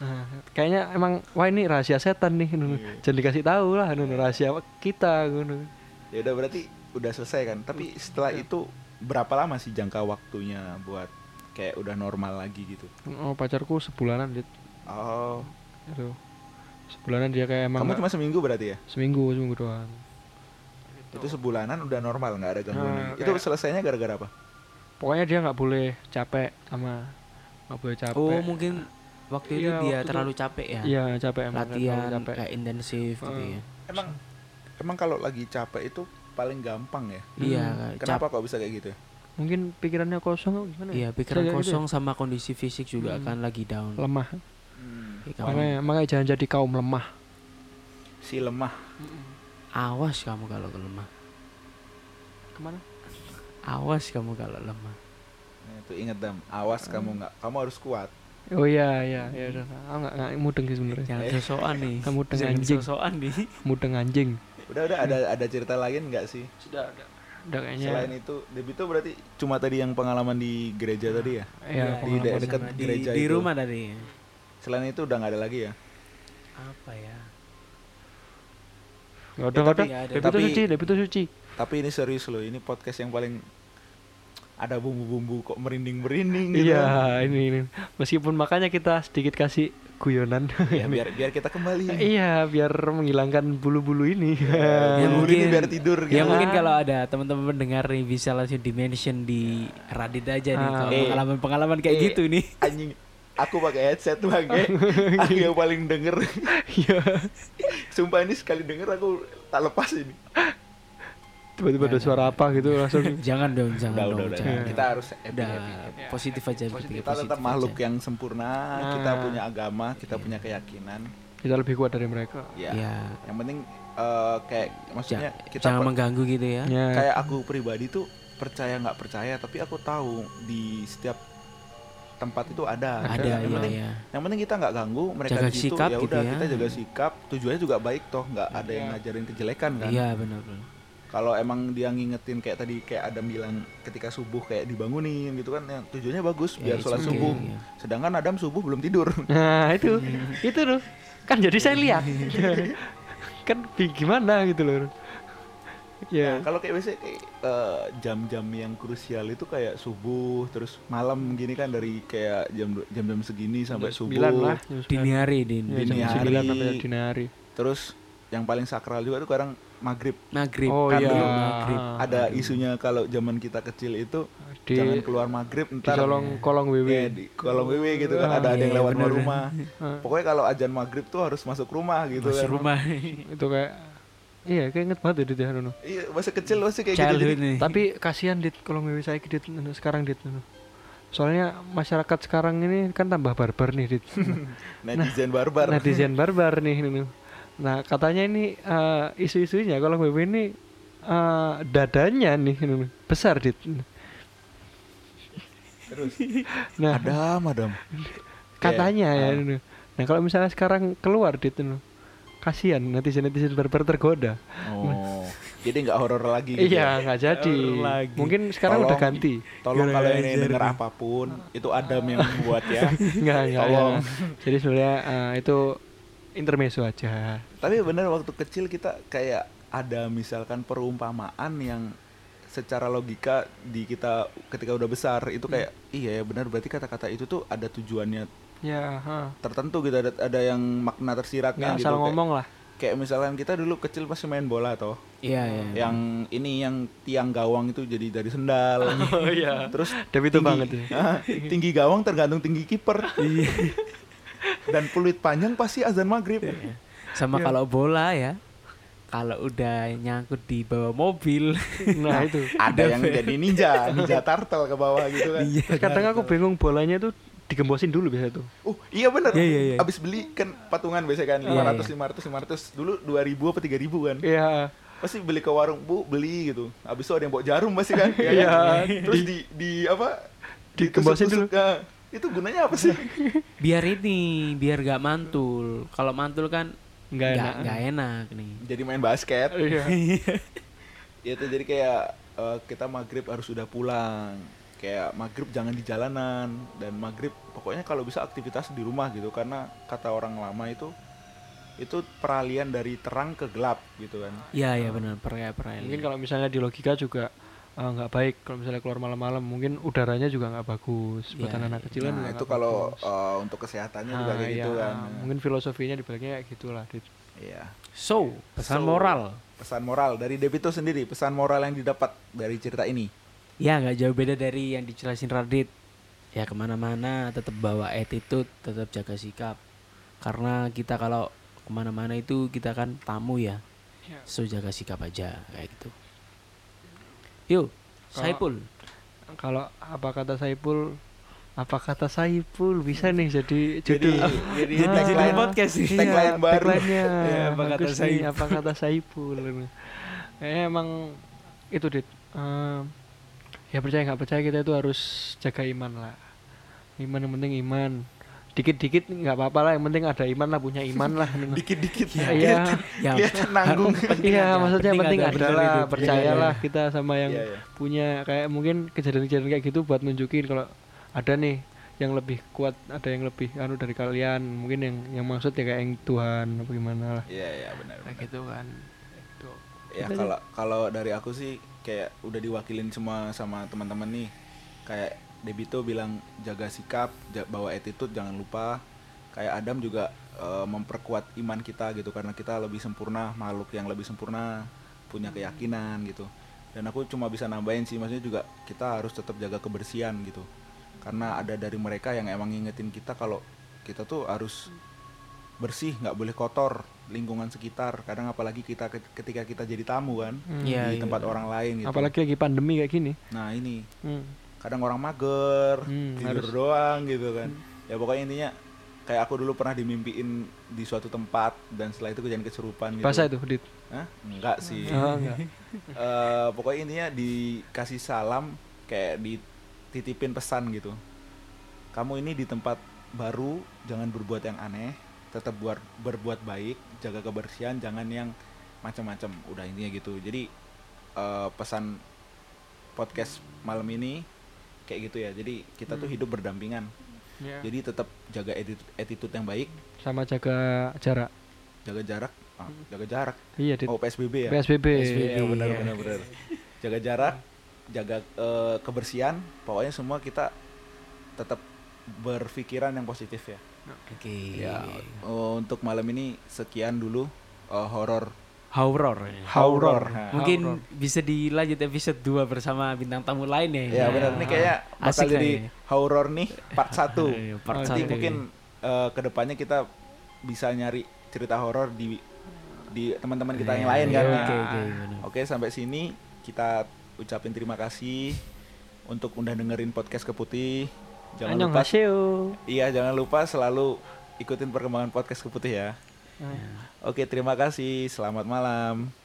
Speaker 2: Nah, kayaknya emang wah ini rahasia setan nih Nunu.
Speaker 1: Iya.
Speaker 2: jangan dikasih tahu lah Nunu, rahasia kita Nunu.
Speaker 1: Ya udah berarti udah selesai kan. Tapi setelah itu berapa lama sih jangka waktunya buat kayak udah normal lagi gitu?
Speaker 2: oh pacarku sebulanan dit
Speaker 1: Oh,
Speaker 2: itu sebulanan dia kayak emang
Speaker 1: kamu cuma seminggu berarti ya?
Speaker 2: seminggu seminggu doang
Speaker 1: Itu sebulanan udah normal nggak ada gangguan.
Speaker 2: Nah.
Speaker 1: Itu selesainya gara-gara apa?
Speaker 2: pokoknya dia nggak boleh capek sama nggak boleh capek
Speaker 3: Oh, mungkin waktu itu
Speaker 2: Iya,
Speaker 3: dia
Speaker 2: waktu itu-
Speaker 3: terlalu capek ya.
Speaker 2: Iya capek emang
Speaker 3: Latihan
Speaker 2: capek.
Speaker 3: kayak intensif gitu
Speaker 2: Heeh.
Speaker 3: ya.
Speaker 1: Emang emang kalau lagi capek itu paling gampang ya?
Speaker 3: Iya,
Speaker 2: Hmm.
Speaker 1: Kenapa kok bisa kayak gitu? Ya?
Speaker 2: Mungkin pikirannya kosong atau gimana? ya?
Speaker 3: Iya, pikiran
Speaker 2: kayak gitu
Speaker 3: kosong sama kondisi fisik juga
Speaker 2: Hmm.
Speaker 3: kan lagi down.
Speaker 2: ya? Lemah.
Speaker 1: Hmm.
Speaker 3: Kayak kamu.
Speaker 2: Makanya makanya jangan jadi kaum lemah.
Speaker 1: si lemah
Speaker 3: Awas kamu kalau lemah.
Speaker 2: Ke mana?
Speaker 3: Awas kamu kalau lemah.
Speaker 1: Nah, itu inget dam awas kamu nggak kamu harus kuat
Speaker 2: Oh iya iya ya udah. Aku nggak nggak mudeng sih sebenarnya.
Speaker 3: Jangan
Speaker 1: Eh.
Speaker 3: sosokan nih.
Speaker 2: Kamu dengan
Speaker 3: Jangan
Speaker 2: anjing.
Speaker 3: sosokan nih.
Speaker 2: Mudeng anjing.
Speaker 1: udah udah ada ada cerita lain nggak sih
Speaker 2: Sudah ada. Udah kayaknya.
Speaker 1: selain itu Debito berarti cuma tadi yang pengalaman di gereja tadi ya
Speaker 2: Iya,
Speaker 1: di
Speaker 2: pengalaman.
Speaker 1: de- dekat
Speaker 3: di,
Speaker 1: gereja
Speaker 3: di
Speaker 1: itu.
Speaker 3: rumah tadi.
Speaker 1: selain itu udah nggak ada lagi ya
Speaker 3: Apa ya?
Speaker 2: Nggak ada
Speaker 1: Ya,
Speaker 2: nggak ada.
Speaker 3: tapi ada.
Speaker 2: Debito
Speaker 1: Tapi-
Speaker 2: suci, debito suci.
Speaker 1: tapi ini serius loh ini podcast yang paling ada bumbu-bumbu kok merinding-merinding gitu
Speaker 2: Iya, ini, ini. Meskipun makanya kita sedikit kasih guyonan.
Speaker 1: ya, biar biar kita kembali
Speaker 2: iya, biar menghilangkan bulu-bulu ini.
Speaker 1: Ya,
Speaker 3: Ya,
Speaker 1: bulu ini
Speaker 3: mungkin-
Speaker 1: biar tidur gitu.
Speaker 3: Ya mungkin kalau ada teman-teman pendengar nih bisa langsung di mention di Reddit aja nih
Speaker 2: Ah.
Speaker 3: kalau
Speaker 1: Eh.
Speaker 3: pengalaman-pengalaman kayak
Speaker 1: Eh.
Speaker 3: gitu nih.
Speaker 1: anjing aku pakai headset pakai aku yang paling denger
Speaker 2: Iya.
Speaker 1: sumpah ini sekali denger aku tak lepas ini
Speaker 2: Tiba-tiba ada suara apa gitu langsung.
Speaker 3: jangan dong, jangan
Speaker 1: udah
Speaker 3: dong.
Speaker 1: udah udah
Speaker 3: jangan.
Speaker 1: kita harus happy,
Speaker 3: Udah
Speaker 1: happy, happy.
Speaker 3: positif aja
Speaker 2: Positif.
Speaker 1: kita tetap makhluk yang sempurna kita
Speaker 2: Nah.
Speaker 1: punya agama kita punya keyakinan
Speaker 2: Kita lebih kuat dari mereka.
Speaker 1: ya,
Speaker 3: Ya.
Speaker 1: yang penting eh, kayak maksudnya
Speaker 3: Ja-
Speaker 1: kita
Speaker 3: jangan mengganggu gitu ya.
Speaker 2: Ya.
Speaker 1: kayak aku pribadi tuh percaya nggak percaya tapi aku tahu di setiap tempat itu ada
Speaker 3: Ada
Speaker 1: yang
Speaker 3: ya
Speaker 1: penting
Speaker 3: ya.
Speaker 1: yang penting kita nggak ganggu mereka
Speaker 3: Jaga
Speaker 1: di situ
Speaker 3: sikap
Speaker 1: ya
Speaker 3: gitu
Speaker 1: udah
Speaker 3: ya.
Speaker 1: kita jaga sikap tujuannya juga baik toh nggak ada yang
Speaker 2: Iya.
Speaker 1: ngajarin kejelekan kan
Speaker 3: Iya benar benar.
Speaker 1: Kalau emang dia ngingetin kayak tadi kayak Adam bilang ketika subuh kayak dibangunin gitu kan yang tujuannya bagus biar
Speaker 3: Ya,
Speaker 1: sholat
Speaker 3: it's okay,
Speaker 1: subuh
Speaker 3: ya.
Speaker 1: sedangkan Adam subuh belum tidur
Speaker 2: Nah, itu. itu loh. Kan jadi saya lihat. kan gimana gitu loh. Ya.
Speaker 1: Nah, kalau kayak biasanya kayak eh, jam-jam yang krusial itu kayak subuh terus malam gini kan dari kayak jam jam-jam segini sampai
Speaker 2: Jam
Speaker 1: subuh
Speaker 2: 9 lah. jam
Speaker 3: Dini
Speaker 2: 9.
Speaker 3: hari din.
Speaker 2: Ya,
Speaker 1: dini
Speaker 2: jam
Speaker 1: hari.
Speaker 2: 9 sampai dini hari.
Speaker 1: terus yang paling sakral juga tuh kadang maghrib
Speaker 3: Maghrib.
Speaker 2: Oh
Speaker 1: Kan
Speaker 2: iya.
Speaker 1: dulu
Speaker 3: maghrib.
Speaker 1: Ada isunya kalau zaman kita kecil itu
Speaker 2: di
Speaker 1: jangan keluar maghrib
Speaker 2: di
Speaker 1: ntar
Speaker 2: kolong kolong WW.
Speaker 1: ya, di kolong WW gitu kan ada ada yang
Speaker 3: iya,
Speaker 1: lewat
Speaker 3: bener.
Speaker 1: rumah
Speaker 2: Ah,
Speaker 1: pokoknya kalau ajan maghrib tuh harus masuk rumah gitu
Speaker 3: Masuk
Speaker 1: kan
Speaker 3: rumah.
Speaker 2: itu kayak iya kayak inget banget ya Dit, ya
Speaker 1: iya masa kecil masih kayak gitu
Speaker 3: Childhood
Speaker 1: jadi
Speaker 3: nih.
Speaker 2: Tapi kasihan dit kolong WW saya dit sekarang dit Nuno. Soalnya masyarakat sekarang ini kan tambah barbar nih dit.
Speaker 1: netizen barbar
Speaker 2: Netizen barbar nih Nuno. Nah katanya ini eh, isu-isunya kolong WW ini eh, dadanya nih besar dit.
Speaker 1: terus
Speaker 2: Nah
Speaker 1: Adam Adam
Speaker 2: katanya ya
Speaker 1: Kayak, ah.
Speaker 2: Nuno. Nah kalau misalnya sekarang keluar dit kasihan netizen netizen barbar tergoda.
Speaker 1: oh jadi nggak horor lagi gitu ya?
Speaker 2: Iya nggak jadi.
Speaker 3: Horor lagi.
Speaker 2: Mungkin sekarang udah
Speaker 1: Tolong.
Speaker 2: ganti.
Speaker 1: Tolong kalau ini denger
Speaker 3: nih.
Speaker 1: apa pun itu Adam yang membuat ya.
Speaker 2: Enggak, enggak.
Speaker 1: Tolong.
Speaker 2: enggak. Jadi sebenarnya eh, itu intermezzo aja.
Speaker 1: Tapi bener waktu kecil kita kayak ada misalkan perumpamaan yang secara logika di kita ketika udah besar itu kayak iya ya benar berarti kata-kata itu tuh ada tujuannya
Speaker 2: Ya, ha.
Speaker 1: tertentu gitu ada ada yang makna tersiratnya
Speaker 2: Nggak
Speaker 1: gitu
Speaker 2: asal
Speaker 1: kayak,
Speaker 2: ngomong lah.
Speaker 1: kayak misalkan kita dulu kecil pasti main bola toh
Speaker 3: Iya iya.
Speaker 1: yang ini yang tiang gawang itu jadi dari sendal
Speaker 2: Oh iya.
Speaker 1: terus
Speaker 2: Tapi itu banget ya.
Speaker 1: Tinggi gawang tergantung tinggi kiper dan peluit panjang pasti azan maghrib
Speaker 3: Sama
Speaker 2: Iya.
Speaker 3: kalau bola ya. Kalau udah nyangkut di bawah mobil.
Speaker 2: Nah, itu.
Speaker 1: ada yang jadi ninja ninja turtle ke bawah gitu kan
Speaker 3: Iya.
Speaker 2: Kadang aku bingung bolanya tuh digembosin dulu biasa tuh.
Speaker 1: uh iya bener
Speaker 3: Iya, iya, iya.
Speaker 1: abis beli kan patungan biasa kan
Speaker 3: Iya,
Speaker 1: 500 500 500 dulu 2000 apa 3000 kan
Speaker 2: Iya.
Speaker 1: pasti beli ke warung bu beli gitu abis itu ada yang bawa jarum pasti kan ya
Speaker 2: Iya.
Speaker 1: kan? terus di di apa
Speaker 2: Digembosin
Speaker 1: ditusuk-tusuk. Nah, itu gunanya apa sih
Speaker 3: biar ini, biar gak mantul. Kalau mantul kan
Speaker 2: Enggak
Speaker 3: nggak
Speaker 2: enak.
Speaker 3: nggak enak nih.
Speaker 1: jadi main basket
Speaker 2: Iya.
Speaker 1: Ya itu jadi kayak eh, kita maghrib harus sudah pulang. Kayak maghrib jangan di jalanan dan maghrib pokoknya kalau bisa aktivitas di rumah gitu karena kata orang lama itu itu peralihan dari terang ke gelap gitu kan.
Speaker 3: Iya iya benar peraya peraya.
Speaker 2: Mungkin kalau misalnya di logika juga eh, nggak baik kalau misalnya keluar malam-malam mungkin udaranya juga nggak bagus buat
Speaker 3: Iya,
Speaker 2: anak-anak kecil kan
Speaker 1: Nah, itu kalau
Speaker 2: bagus.
Speaker 1: eh, untuk kesehatannya juga
Speaker 2: Ah,
Speaker 1: kayak gitu
Speaker 2: iya.
Speaker 1: kan.
Speaker 2: Mungkin filosofinya dibaliknya kayak gitulah. Dit.
Speaker 1: Iya.
Speaker 3: So pesan
Speaker 1: So,
Speaker 3: moral.
Speaker 1: Pesan moral dari Debito sendiri, pesan moral yang didapat dari cerita ini.
Speaker 3: Ya nggak jauh beda dari yang dijelasin Radit. Ya ke mana-mana tetap bawa attitude, tetap jaga sikap. Karena kita kalau ke mana-mana itu kita kan tamu ya.
Speaker 2: Ya.
Speaker 3: So jaga sikap aja kayak gitu. Yuk,
Speaker 2: Kalau-
Speaker 3: Saipul.
Speaker 2: Kalau apa kata Saipul apa kata Saipul bisa nih jadi
Speaker 1: Jadi
Speaker 2: judul
Speaker 1: jadi
Speaker 2: Ah,
Speaker 1: tagline
Speaker 3: podcast sih.
Speaker 1: tagline baru.
Speaker 2: tagline-nya.
Speaker 3: Iya, apa kata
Speaker 2: nih,
Speaker 3: Saipul.
Speaker 2: apa kata Saipul kayaknya emang itu dit Eh, ya percaya nggak percaya kita itu harus jaga iman lah iman yang penting iman dikit-dikit nggak apa-apa lah yang penting ada iman lah punya iman lah
Speaker 1: dikit-dikit
Speaker 2: ya, iya
Speaker 3: Ya,
Speaker 1: kelihatan nanggung.
Speaker 2: iya maksudnya yang
Speaker 3: penting
Speaker 2: penting
Speaker 3: ada,
Speaker 2: ada
Speaker 3: bener
Speaker 2: lah
Speaker 3: itu.
Speaker 2: percayalah
Speaker 3: Iya, iya.
Speaker 2: kita sama yang
Speaker 1: Iya, iya.
Speaker 2: punya kayak mungkin kejadian-kejadian kayak gitu buat nunjukin kalau ada nih yang lebih kuat ada yang lebih anu dari kalian mungkin yang yang maksud ya kayak yang Tuhan apa gimana lah
Speaker 1: Iya iya benar.
Speaker 2: kayak gitu kan Itu.
Speaker 1: Ya
Speaker 2: Kita
Speaker 1: kalau kalau dari aku sih kayak udah diwakilin semua sama teman-teman nih. Kayak Debito bilang jaga sikap, bawa attitude jangan lupa. Kayak Adam juga eh, memperkuat iman kita gitu karena kita lebih sempurna, makhluk yang lebih sempurna, punya keyakinan gitu. Dan aku cuma bisa nambahin sih maksudnya juga kita harus tetap jaga kebersihan gitu. Karena ada dari mereka yang emang ngingetin kita kalau kita tuh harus bersih nggak boleh kotor lingkungan sekitar kadang apalagi kita ket- ketika kita jadi tamu kan
Speaker 2: Hmm.
Speaker 3: Iya,
Speaker 1: di
Speaker 3: iya.
Speaker 1: tempat orang lain gitu
Speaker 2: apalagi lagi pandemi kayak gini
Speaker 1: nah ini
Speaker 2: Hmm.
Speaker 1: Kadang orang mager
Speaker 2: Hmm,
Speaker 1: tidur
Speaker 2: harus.
Speaker 1: doang gitu kan. Ya pokoknya intinya kayak aku dulu pernah dimimpiin di suatu tempat dan setelah itu kejadian kesurupan gitu.
Speaker 2: Basah itu dit?
Speaker 1: Hah? enggak sih.
Speaker 2: Oh, enggak.
Speaker 1: Eh, pokoknya intinya dikasih salam kayak dititipin pesan gitu. Kamu ini di tempat baru jangan berbuat yang aneh tetap buat berbuat baik jaga kebersihan jangan yang macam-macam. Udah intinya gitu. Jadi eh, pesan podcast malam ini kayak gitu ya jadi kita tuh
Speaker 2: Hmm.
Speaker 1: hidup berdampingan
Speaker 2: Ya.
Speaker 1: jadi tetap jaga attitude, attitude yang baik
Speaker 2: sama jaga jarak
Speaker 1: jaga jarak Ah, jaga jarak
Speaker 2: iya dit
Speaker 1: oh psbb ya
Speaker 2: PSBB
Speaker 3: PSBB.
Speaker 1: Iya benar
Speaker 3: Iya.
Speaker 1: benar benar. Jaga jarak, jaga eh, kebersihan, pokoknya semua kita tetap berpikiran yang positif ya.
Speaker 3: Oke.
Speaker 1: Ya eh, untuk malam ini sekian dulu eh, horor
Speaker 3: Horror.
Speaker 1: horor. Nah,
Speaker 3: Mungkin
Speaker 2: Horror.
Speaker 3: bisa dilanjut episode 2 bersama bintang tamu lain ya.
Speaker 1: Ya benar ini kayak bakal
Speaker 3: Asik
Speaker 1: jadi
Speaker 3: kayaknya.
Speaker 1: horor nih part 1.
Speaker 3: Iya, part
Speaker 1: Nanti
Speaker 3: satu.
Speaker 1: mungkin eh, ke depannya kita bisa nyari cerita horor di di teman-teman kita yang
Speaker 3: Iya,
Speaker 1: lain
Speaker 3: iya,
Speaker 1: kan.
Speaker 3: Oke,
Speaker 1: Nah,
Speaker 3: oke, benar.
Speaker 1: Oke, sampai sini kita ucapin terima kasih untuk udah dengerin podcast Keputih. Jangan
Speaker 2: Annyeong
Speaker 1: lupa. Iya, jangan lupa selalu ikutin perkembangan podcast Keputih ya. Oke, terima kasih. Selamat malam.